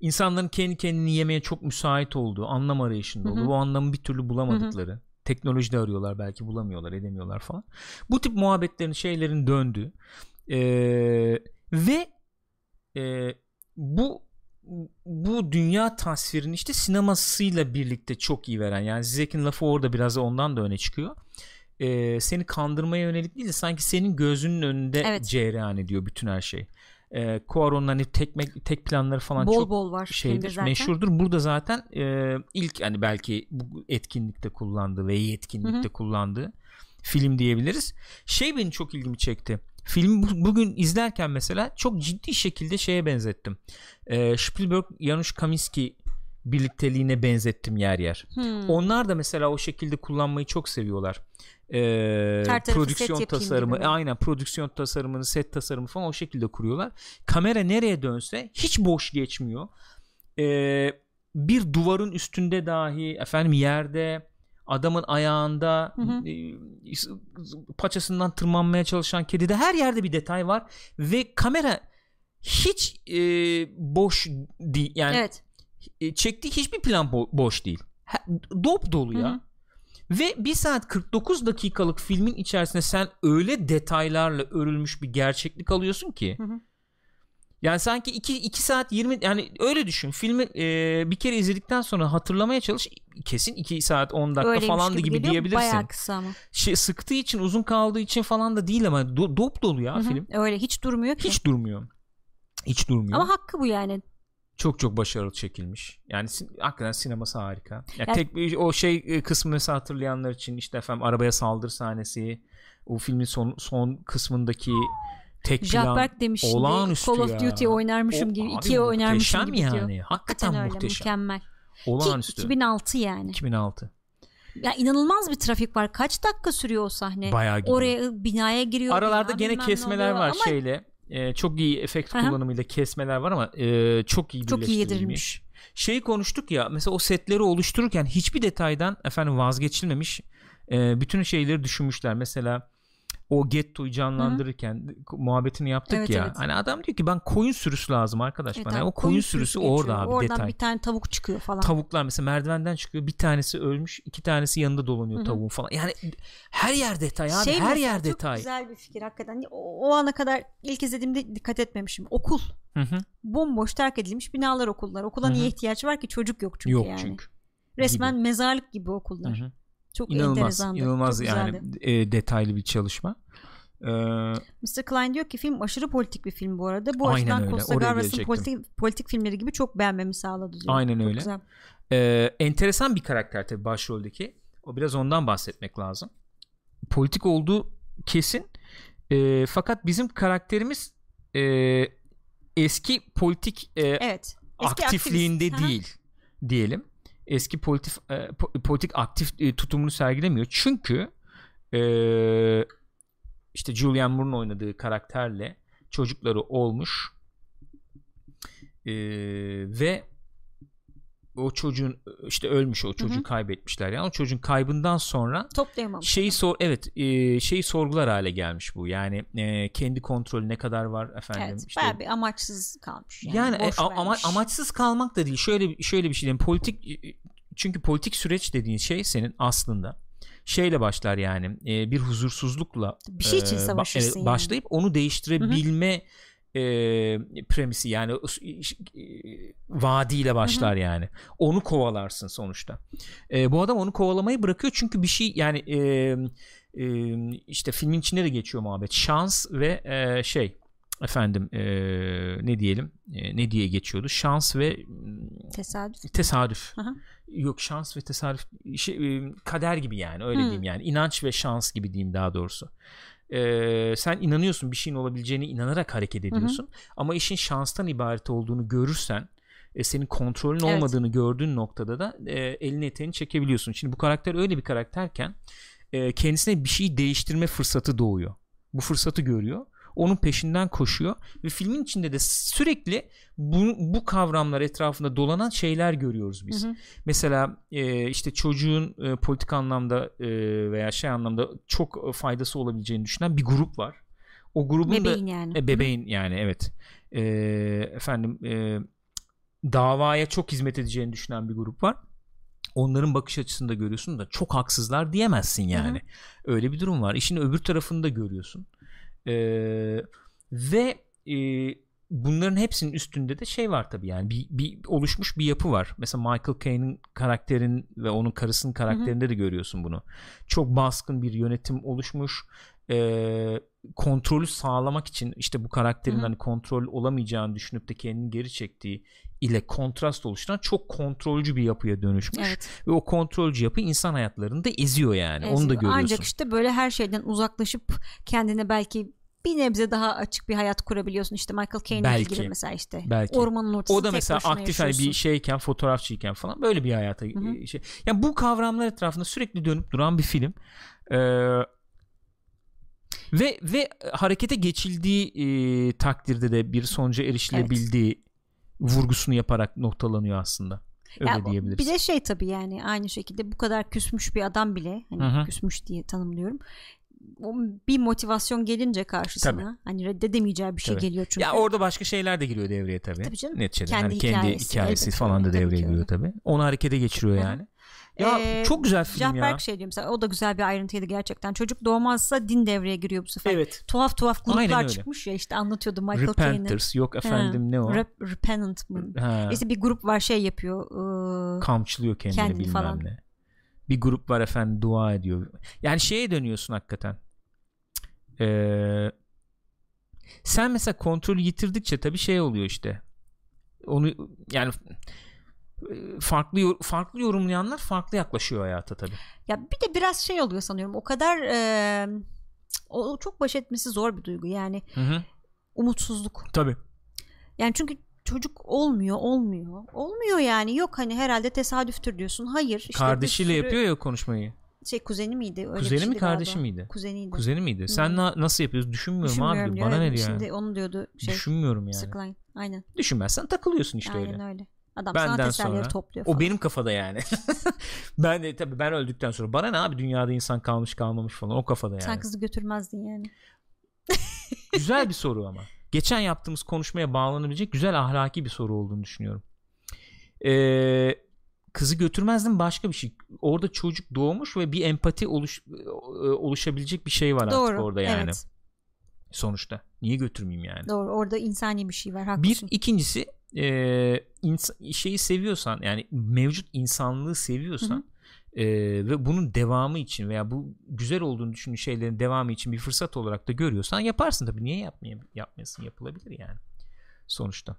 İnsanların kendi kendini yemeye çok müsait olduğu, anlam arayışında olduğu, bu anlamı bir türlü bulamadıkları. Teknolojide arıyorlar belki bulamıyorlar, edemiyorlar falan. Bu tip muhabbetlerin, şeylerin döndüğü ee, ve e, bu bu dünya tasvirini işte sinemasıyla birlikte çok iyi veren yani Zizek'in lafı orada biraz da ondan da öne çıkıyor. Ee, seni kandırmaya yönelik değil de sanki senin gözünün önünde Evet. cereyan ediyor bütün her şey. Ee, Cuaron'un hani tek, tek planları falan Bol çok bol var şeydir, zaten. meşhurdur. Burada zaten e, ilk hani belki bu etkinlikte kullandığı ve yetkinlikte Hı hı. kullandığı film diyebiliriz. Şey beni çok ilgimi çekti. Filmi bu- bugün izlerken mesela çok ciddi şekilde şeye benzettim. Ee, Spielberg Janusz Kaminski birlikteliğine benzettim yer yer. Hmm. Onlar da mesela o şekilde kullanmayı çok seviyorlar. Ee, prodüksiyon tasarımı, gibi aynen prodüksiyon tasarımını, set tasarımı falan o şekilde kuruyorlar. Kamera nereye dönse hiç boş geçmiyor. Ee, bir duvarın üstünde dahi efendim yerde adamın ayağında Hı hı. e, paçasından tırmanmaya çalışan kedide her yerde bir detay var ve kamera hiç e, boş değil yani Evet. e, çektiği hiçbir plan bo- boş değil. Ha- dop dolu ya. Hı hı. Ve 1 saat 49 dakikalık filmin içerisinde sen öyle detaylarla örülmüş bir gerçeklik alıyorsun ki. Hı hı. Yani sanki 2 2 saat 20 yani öyle düşün. Filmi e, bir kere izledikten sonra hatırlamaya çalış. Kesin 2 saat 10 dakika Öyleymiş falandı gibi, geliyor. diyebilirsin. Bayağı kısa ama. Şey sıktığı için, uzun kaldığı için falan da değil ama do- dop dolu ya Hı hı. film. Öyle hiç durmuyor ki. Hiç durmuyor. Hiç durmuyor. Ama hakkı bu yani. çok çok başarılı çekilmiş. Yani hakikaten sineması harika. Ya Yani- tek o şey e, kısmını hatırlayanlar için işte efendim arabaya saldırı sahnesi, o filmin son son kısmındaki tek Jack demiş olağanüstü Call of ya. Duty oynarmışım O- gibi. abi ikiye oynarmışım gibi yani. diyor. Hakikaten öyle muhteşem. mükemmel. Ki Olağanüstü. 2006 yani. 2006. Ya inanılmaz bir trafik var. Kaç dakika sürüyor o sahne? Bayağı gidiyor. Oraya binaya giriyor. Aralarda bina gene kesmeler var Ama şeyle. e, çok iyi efekt hı. kullanımıyla kesmeler var ama e, çok iyi Çok iyi yedirilmiş. Şeyi konuştuk ya mesela o setleri oluştururken hiçbir detaydan efendim vazgeçilmemiş. E, bütün şeyleri düşünmüşler. Mesela o gettoyu canlandırırken muhabbetini yaptık Evet, ya. evet. Hani adam diyor ki ben koyun sürüsü lazım arkadaş Evet bana. abi, o koyun, sürüsü, geçiyor. orada abi Oradan detay. bir tane tavuk çıkıyor falan. Tavuklar mesela merdivenden çıkıyor. Bir tanesi ölmüş, iki tanesi yanında dolanıyor Hı hı. tavuğun falan. Yani her yer detay abi. Şey her yer çok detay. güzel bir fikir hakikaten. O, o ana kadar ilk izlediğimde dikkat etmemişim. Okul. Hı hı. Bomboş terk edilmiş binalar okullar. Okula Hı niye ihtiyaç var ki? Çocuk yok çünkü Yok yani. çünkü. Resmen mezarlık gibi okullar. Hı hı. Çok İnanılmaz, inanılmaz Çok yani e, detaylı bir çalışma. Ee, Mr. Klein diyor ki film aşırı politik bir film bu arada. Bu Aynen açıdan öyle, Costa politik, politik filmleri gibi çok beğenmemi sağladı diyor. Aynen Çok öyle. güzel. e, enteresan bir karakter tabii başroldeki. O biraz ondan bahsetmek lazım. Politik olduğu kesin. E, fakat bizim karakterimiz e, eski politik e, Evet. Eski aktifliğinde aktivist. Aha. değil diyelim. Eski politik e, po- politik aktif e, tutumunu sergilemiyor. Çünkü e, işte Julianne Moore'un oynadığı karakterle çocukları olmuş E, ve o çocuğun işte ölmüş o çocuğu Hı hı. kaybetmişler yani o çocuğun kaybından sonra Toplayamamış. şeyi sor evet e, şeyi sorgular hale gelmiş bu yani e, kendi kontrolü ne kadar var efendim Evet. işte bir amaçsız kalmış. Yani, yani, e, boş a- ama amaçsız kalmak da değil. Şöyle şöyle bir şey diyeyim. Politik çünkü politik süreç dediğin şey senin aslında şeyle başlar yani e, bir huzursuzlukla Bir şey için e, ba- savaşırsın evet, yani. başlayıp onu değiştirebilme e, premisi yani e, vaadiyle başlar yani. Onu kovalarsın sonuçta. E, bu adam onu kovalamayı bırakıyor çünkü bir şey yani e, e, işte filmin içinde de geçiyor muhabbet. Şans ve e, şey efendim e, ne diyelim e, ne diye geçiyordu şans ve Tesadüf. tesadüf Aha. yok şans ve tesadüf şey, kader gibi yani öyle Hmm. diyeyim yani inanç ve şans gibi diyeyim daha doğrusu E, sen inanıyorsun bir şeyin olabileceğine inanarak hareket ediyorsun ama işin şanstan ibaret olduğunu görürsen e, senin kontrolün Evet. olmadığını gördüğün noktada da e, elini eteğini çekebiliyorsun. Şimdi bu karakter öyle bir karakterken e, kendisine bir şey değiştirme fırsatı doğuyor. Bu fırsatı görüyor. Onun peşinden koşuyor ve filmin içinde de sürekli bu, bu kavramlar etrafında dolanan şeyler görüyoruz biz. Hı hı. Mesela e, işte çocuğun e, politik anlamda e, veya şey anlamda çok e, faydası olabileceğini düşünen bir grup var. O grubun da Bebeğin yani. e, bebeğin yani evet. E, efendim e, davaya çok hizmet edeceğini düşünen bir grup var. Onların bakış açısını da görüyorsun da çok haksızlar diyemezsin yani. Öyle bir durum var. İşin öbür tarafını da görüyorsun. E, ve e, bunların hepsinin üstünde de şey var tabii yani bir, bir oluşmuş bir yapı var. Mesela Michael Caine'in karakterin ve onun karısının karakterinde de görüyorsun bunu. Çok baskın bir yönetim oluşmuş. Ee, kontrolü sağlamak için işte bu karakterin Hı hı. hani kontrol olamayacağını düşünüp de kendini geri çektiği ile kontrast oluşturan çok kontrolcü bir yapıya dönüşmüş Evet. ve o kontrolcü yapı insan hayatlarını da eziyor yani. Onu da Eziyor. görüyorsun. Ancak işte böyle her şeyden uzaklaşıp kendine belki bir nebze daha açık bir hayat kurabiliyorsun. İşte Michael Caine'in gibi mesela işte. Belki. Ormanın ortasında O da mesela aktif hani bir şeyken fotoğrafçıyken falan böyle bir hayata hı. şey. Yani bu kavramlar etrafında sürekli dönüp duran bir film. Ee, ve ve harekete geçildiği e, takdirde de bir sonuca erişilebildiği vurgusunu yaparak noktalanıyor aslında. Öyle Ya, diyebiliriz. Bir de şey tabii yani aynı şekilde bu kadar küsmüş bir adam bile hani Hı hı. küsmüş diye tanımlıyorum. O bir motivasyon gelince karşısına Tabii. hani reddedemeyeceği bir şey Tabii. geliyor çünkü. Ya orada başka şeyler de giriyor devreye tabii. Tabii canım. Neticede Kendi hani kendi hikayesi, hikayesi, falan da tabii devreye ki giriyor tabii. Onu harekete geçiriyor Hı hı. yani. Ya Ee, çok güzel film Jack ya. Şey diyor mesela o da güzel bir ayrıntıydı gerçekten. Çocuk doğmazsa din devreye giriyor bu sefer. Evet. Tuhaf tuhaf gruplar çıkmış ya işte anlatıyordu Michael Caine'in. Repenters yok efendim Ha, ne o? Rep- Repentant mı? Ha. İşte bir grup var şey yapıyor. ıı, kamçılıyor kendini, Kendini bilmem falan. ne. Bir grup var efendim dua ediyor. Yani şeye dönüyorsun hakikaten. Ee, sen mesela kontrolü yitirdikçe tabii şey oluyor işte. Onu yani farklı farklı yorumlayanlar farklı yaklaşıyor hayata tabii. Ya bir de biraz şey oluyor sanıyorum. O kadar e, o çok baş etmesi zor bir duygu. Yani Hı hı. umutsuzluk. Tabii. Yani çünkü çocuk olmuyor, olmuyor. Olmuyor yani. Yok hani herhalde tesadüftür diyorsun. Hayır. işte Kardeşiyle sürü- yapıyor ya konuşmayı. Şey kuzeni miydi? Öyle Kuzeni mi kardeşi galiba. miydi? Kuzeniydi. Kuzeni miydi? Sen na- nasıl yapıyorsun? Düşünmüyorum, abi. Düşünmüyorum diyor. diyor. Bana ne diyor? Şimdi yani? onu diyordu şey. Düşünmüyorum yani. Sıklayın. Aynen. Düşünmezsen takılıyorsun işte Aynen öyle. öyle. Adam Benden sonra- topluyor O falan. benim kafada yani. ben de tabii ben öldükten sonra bana ne abi dünyada insan kalmış kalmamış falan o kafada yani. Sen kızı götürmezdin yani. Güzel bir soru ama. Geçen yaptığımız konuşmaya bağlanabilecek güzel ahlaki bir soru olduğunu düşünüyorum. Ee, kızı götürmezdim başka bir şey. Orada çocuk doğmuş ve bir empati oluş, e, oluşabilecek bir şey var artık Doğru. orada yani. Evet. Sonuçta. Niye götürmeyeyim yani? Doğru. Orada insani bir şey var. Bir Haklısın. ikincisi e, ins- şeyi seviyorsan yani mevcut insanlığı seviyorsan e, ve bunun devamı için veya bu güzel olduğunu düşündüğün şeylerin devamı için bir fırsat olarak da görüyorsan yaparsın tabii. Niye yapmayayım yapmayasın? Yapılabilir yani sonuçta.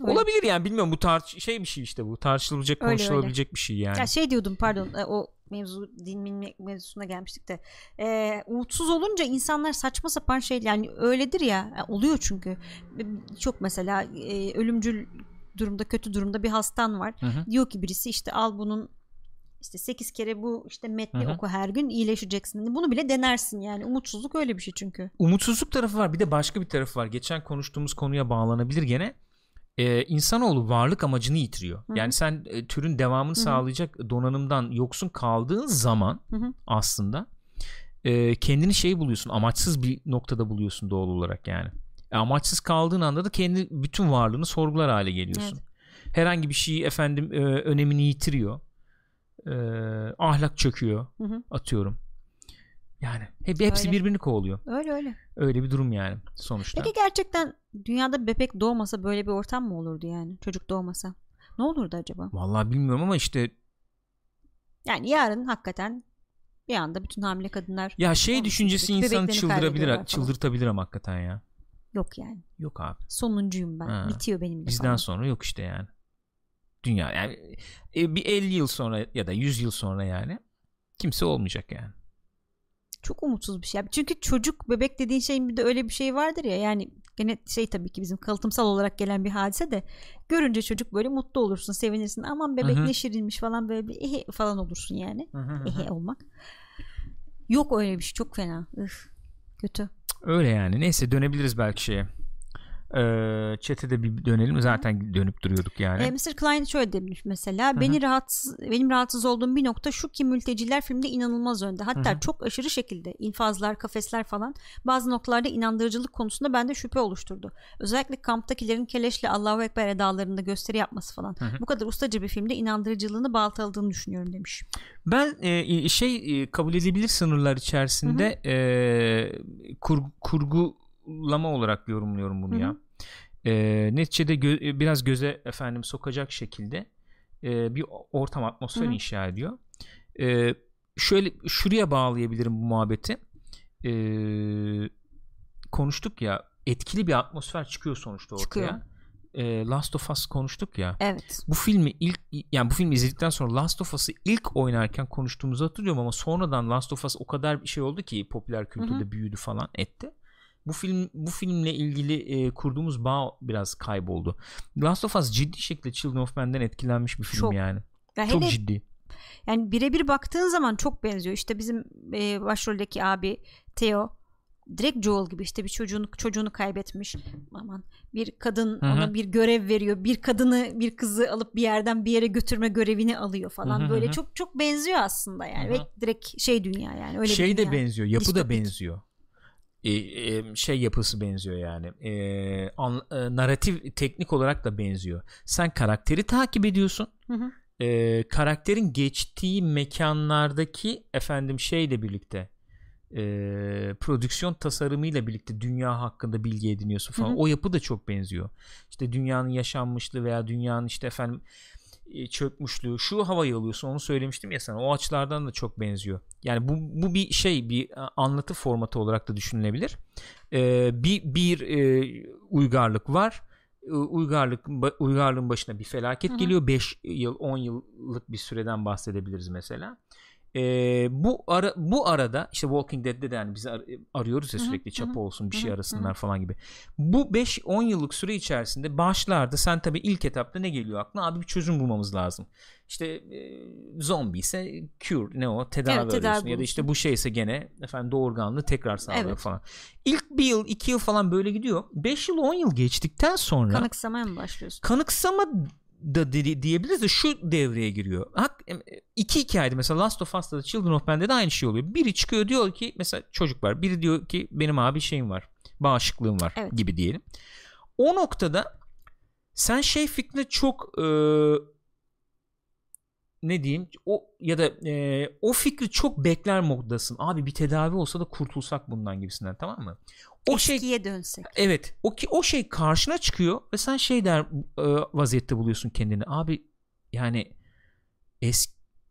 Öyle. olabilir yani bilmiyorum bu tartış şey bir şey işte bu tartışılabilecek Öyle, konuşulabilecek bir şey yani. Ya şey diyordum pardon e, o mevzu din mevzusuna gelmiştik de e, umutsuz olunca insanlar saçma sapan şey yani öyledir ya e, oluyor çünkü çok mesela e, ölümcül durumda kötü durumda bir hastan var Hı hı. diyor ki birisi işte al bunun işte 8 kere bu işte metni Hı hı. oku her gün iyileşeceksin. Hani Bunu bile denersin yani. Umutsuzluk öyle bir şey çünkü. umutsuzluk tarafı var bir de başka bir tarafı var geçen konuştuğumuz konuya bağlanabilir gene ee, insanoğlu varlık amacını yitiriyor Hı hı. yani sen e, türün devamını Hı hı. sağlayacak donanımdan yoksun kaldığın zaman Hı hı. aslında e, kendini şey buluyorsun amaçsız bir noktada buluyorsun doğal olarak yani E, amaçsız kaldığın anda da kendi bütün varlığını sorgular hale geliyorsun herhangi bir şey efendim e, önemini yitiriyor E, ahlak çöküyor Hı hı. atıyorum yani hep, hepsi Öyle. birbirini kovalıyor Öyle öyle. öyle bir durum yani sonuçta Peki gerçekten dünyada bebek doğmasa böyle bir ortam mı olurdu yani? Çocuk doğmasa. Ne olurdu acaba? Vallahi bilmiyorum ama işte Yani yarın hakikaten bir anda bütün hamile kadınlar ya şey düşüncesi bebeklerini insanı çıldırabilir çıldırtabilir ama hakikaten ya yok yani. yok abi Sonuncuyum ben. Ha. Bitiyor benim de bizden falan. sonra yok işte yani dünya yani e, bir 50 yıl sonra ya da 100 yıl sonra yani kimse olmayacak yani Çok umutsuz bir şey. Çünkü çocuk bebek dediğin şeyin bir de öyle bir şey vardır ya yani gene şey tabii ki bizim kalıtımsal olarak gelen bir hadise de görünce çocuk böyle mutlu olursun sevinirsin. Aman bebek Hı hı. ne şirinmiş falan böyle bir ehe falan olursun yani. Ehe olmak. Yok öyle bir şey çok fena. Üf, kötü. Öyle yani. Neyse dönebiliriz belki şeye ee, chat'e de bir dönelim zaten dönüp duruyorduk yani E, Mr. Klein şöyle demiş mesela beni rahatsız benim rahatsız olduğum bir nokta şu ki mülteciler filmde inanılmaz önde hatta Hı hı. çok aşırı şekilde infazlar kafesler falan bazı noktalarda inandırıcılık konusunda bende şüphe oluşturdu özellikle kamptakilerin keleşle Allahu Ekber edalarında gösteri yapması falan Hı hı. bu kadar ustaca bir filmde inandırıcılığını baltaladığını düşünüyorum demiş Ben e, şey e, kabul edilebilir sınırlar içerisinde e, kur- kurgulama olarak yorumluyorum bunu Hı hı. ya. E, neticede gö- biraz göze efendim sokacak şekilde e, bir ortam atmosfer Hı hı. inşa ediyor. E, şöyle şuraya bağlayabilirim bu muhabbeti. E, konuştuk ya etkili bir atmosfer çıkıyor sonuçta ortaya. Çıkıyor. E, Last of Us konuştuk ya evet bu filmi ilk yani bu filmi izledikten sonra Last of Us'ı ilk oynarken konuştuğumuzu hatırlıyorum ama sonradan Last of Us o kadar bir şey oldu ki popüler kültürde Hı hı. büyüdü falan etti. Bu film bu filmle ilgili e, kurduğumuz bağ biraz kayboldu. Last of Us ciddi şekilde Children of Men'den etkilenmiş bir film Çok. yani. Ya Çok hele ciddi. yani birebir baktığın zaman çok benziyor. İşte bizim e, başroldeki abi Theo direkt Joel gibi işte bir çocuğunu çocuğunu kaybetmiş. Aman bir kadın Hı hı. ona bir görev veriyor. Bir kadını bir kızı alıp bir yerden bir yere götürme görevini alıyor falan. Hı hı Böyle çok çok benziyor aslında yani. Hı Ve direkt şey dünya yani. Öyle şey bir de dünya. benziyor. Yapı da Distopik. benziyor. E, e, şey yapısı benziyor yani. E, an, e, narratif teknik olarak da benziyor. Sen karakteri takip ediyorsun. Hı hı. e, karakterin geçtiği mekanlardaki efendim şeyle birlikte e, prodüksiyon tasarımıyla birlikte dünya hakkında bilgi ediniyorsun falan. Hı hı. O yapı da çok benziyor. İşte dünyanın yaşanmışlığı veya dünyanın işte efendim çökmüşlüğü. Şu havayı alıyorsun onu söylemiştim ya sana o açılardan da çok benziyor. Yani bu, bu bir şey bir e, anlatı formatı olarak da düşünülebilir. E, bir bir e, uygarlık var. E, uygarlık uygarlığın başına bir felaket Hı hı. geliyor. 5 yıl 10 yıllık bir süreden bahsedebiliriz mesela E, bu ara bu arada işte Walking Dead'de de yani biz ar- arıyoruz ya sürekli çapa olsun bir şey arasınlar falan gibi bu 5-10 yıllık süre içerisinde başlarda sen tabii ilk etapta ne geliyor aklına? Abi bir çözüm bulmamız lazım. İşte e, zombi ise cure ne o tedavi Evet, tedavi arıyorsun ya da işte bu şeyse gene efendim doğurganlığı tekrar sağlıyor Evet. falan. İlk bir yıl iki yıl falan böyle gidiyor. 5 yıl 10 yıl geçtikten sonra Kanıksamaya mı başlıyorsun? kanıksama da di- diyebiliriz de şu devreye giriyor. Hak, em, iki hikayede mesela Last of Us'ta da Children of Men'de de aynı şey oluyor. Biri çıkıyor diyor ki mesela çocuk var. Biri diyor ki benim abi şeyim var. Bağışıklığım var Evet. gibi diyelim. O noktada sen şey fikrine çok e, ne diyeyim o ya da e, o fikri çok bekler moddasın. Abi bir tedavi olsa da kurtulsak bundan gibisinden tamam mı? O şey Eskiye dönsek. Evet. O ki o şey karşına çıkıyor ve sen şey der e, vaziyette buluyorsun kendini. Abi yani es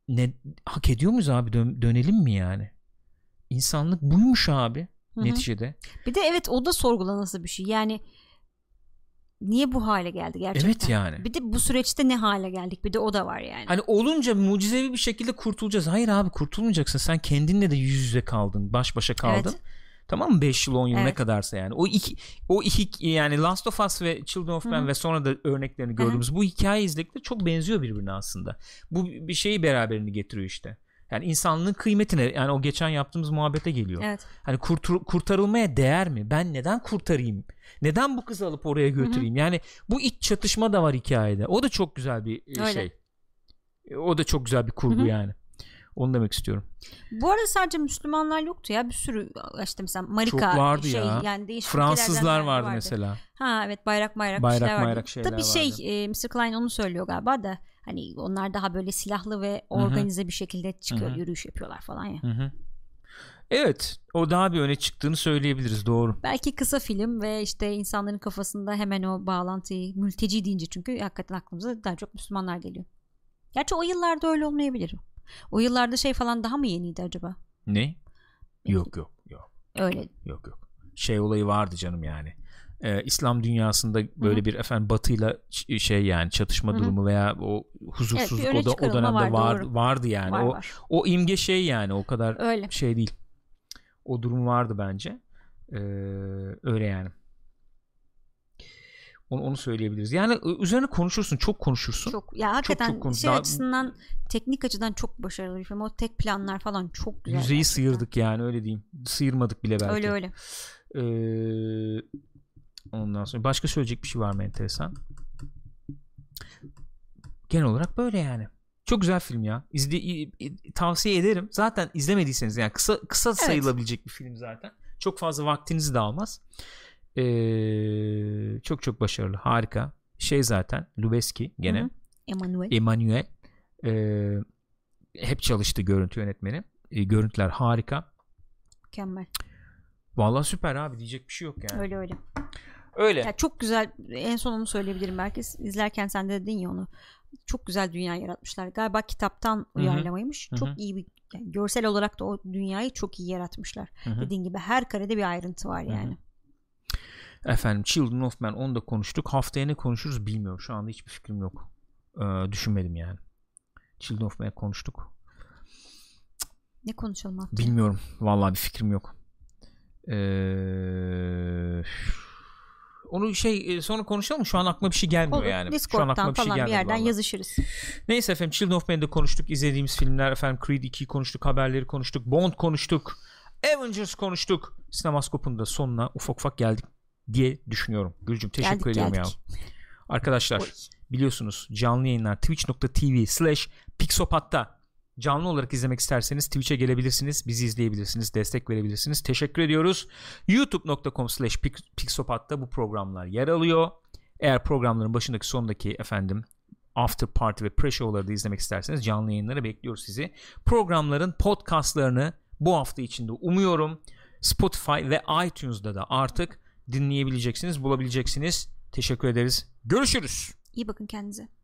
ne hak ediyor muyuz abi Dön- dönelim mi yani? İnsanlık buymuş abi Hı hı. neticede. Bir de evet o da sorgulanası bir şey. Yani niye bu hale geldi gerçekten? Evet yani. Bir de bu süreçte ne hale geldik? Bir de o da var yani. Hani olunca mucizevi bir şekilde kurtulacağız. Hayır abi kurtulmayacaksın. Sen kendinle de yüz yüze kaldın. Baş başa kaldın. Evet. Tamam mı? 5 yıl 10 yıl ne Evet. kadarsa yani. O iki o iki yani Last of Us ve Children of Men ve sonra da örneklerini gördüğümüz bu hikaye izledikleri çok benziyor birbirine aslında. Bu bir şeyi beraberini getiriyor işte. Yani insanlığın kıymetine yani o geçen yaptığımız muhabbete geliyor. Evet. Hani kurtur- kurtarılmaya değer mi? Ben neden kurtarayım? Neden bu kızı alıp oraya götüreyim? Yani bu iç çatışma da var hikayede. O da çok güzel bir e, Öyle. şey. E, O da çok güzel bir kurgu Hı hı. yani. Onu demek istiyorum. Bu arada sadece Müslümanlar yoktu ya. Bir sürü işte mesela Marika Çok vardı şey ya. yani değişik Fransızlar vardı, vardı. mesela. Ha evet bayrak bayrak, Bayrak şeyler vardı. bayrak şeyler Tabii şey vardı. e, Mr. Klein onu söylüyor galiba da hani onlar daha böyle silahlı ve organize bir şekilde çıkıyor Hı hı. yürüyüş yapıyorlar falan ya. Hı hı. Evet, o daha bir öne çıktığını söyleyebiliriz doğru. Belki kısa film ve işte insanların kafasında hemen o bağlantıyı mülteci deyince çünkü hakikaten aklımıza daha çok Müslümanlar geliyor. Gerçi o yıllarda öyle olmayabilir. O yıllarda şey falan daha mı yeniydi acaba? Ne? Yok yok yok Öyle. yok yok. Şey olayı vardı canım yani. Ee, İslam dünyasında böyle bir efendim batıyla ç- şey yani çatışma Hı hı. durumu veya o huzursuzluk Evet, o, da, o dönemde var, var, vardı yani. var o var. o imge şey yani o kadar Öyle. şey değil. O durum vardı bence. Ee, öyle yani. Onu, onu söyleyebiliriz. Yani üzerine konuşursun, çok konuşursun. Çok ya hakikaten çok konu- şey daha- açısından teknik açıdan çok başarılı bir film. O tek planlar falan çok güzel. Yüzeyi gerçekten. sıyırdık yani öyle diyeyim. Sıyırmadık bile belki. Öyle öyle. Ee, ondan sonra başka söyleyecek bir şey var mı enteresan? Genel olarak böyle yani. Çok güzel film ya. İzle, tavsiye ederim. Zaten izlemediyseniz yani kısa kısa sayılabilecek bir film zaten. Çok fazla vaktinizi de almaz. Ee, çok çok başarılı. Harika. Şey zaten Lubeski gene. Hı hı. Emanuel. Emanuel ee, hep çalıştı görüntü yönetmeni. Ee, görüntüler harika. Mükemmel. Vallahi süper abi diyecek bir şey yok yani. Öyle öyle. Öyle. Ya çok güzel en son onu söyleyebilirim belki izlerken sen de dedin ya onu. Çok güzel dünya yaratmışlar. Galiba kitaptan uyarlamaymış. Hı hı. Çok iyi bir yani görsel olarak da o dünyayı çok iyi yaratmışlar. Hı hı. Dediğin gibi her karede bir ayrıntı var yani. Efendim Children of Men onu da konuştuk. Haftaya ne konuşuruz bilmiyorum. Şu anda hiçbir fikrim yok. Ee, düşünmedim yani. Children of Men konuştuk. Ne konuşalım haftaya? Bilmiyorum. Vallahi bir fikrim yok. Ee, onu şey e, sonra konuşalım şu an aklıma bir şey gelmiyor Olur. yani. Discord'dan şu an aklıma bir şey falan bir yerden vallahi. yazışırız. Neyse efendim Children of Men'de konuştuk. izlediğimiz filmler efendim Creed 2'yi konuştuk. Haberleri konuştuk. Bond konuştuk. Avengers konuştuk. Sinemaskop'un da sonuna ufak ufak geldik diye düşünüyorum. Gülcüm teşekkür Geldik, ediyorum geldik. ya. Arkadaşlar Oy. biliyorsunuz canlı yayınlar twitch.tv slash pixopat'ta canlı olarak izlemek isterseniz Twitch'e gelebilirsiniz. Bizi izleyebilirsiniz. Destek verebilirsiniz. Teşekkür ediyoruz. youtube.com slash pixopat'ta bu programlar yer alıyor. Eğer programların başındaki sondaki efendim after party ve pre-show'ları da izlemek isterseniz canlı yayınlara bekliyoruz sizi. Programların podcastlarını bu hafta içinde umuyorum Spotify ve iTunes'da da artık dinleyebileceksiniz, bulabileceksiniz. Teşekkür ederiz. Görüşürüz. İyi bakın kendinize.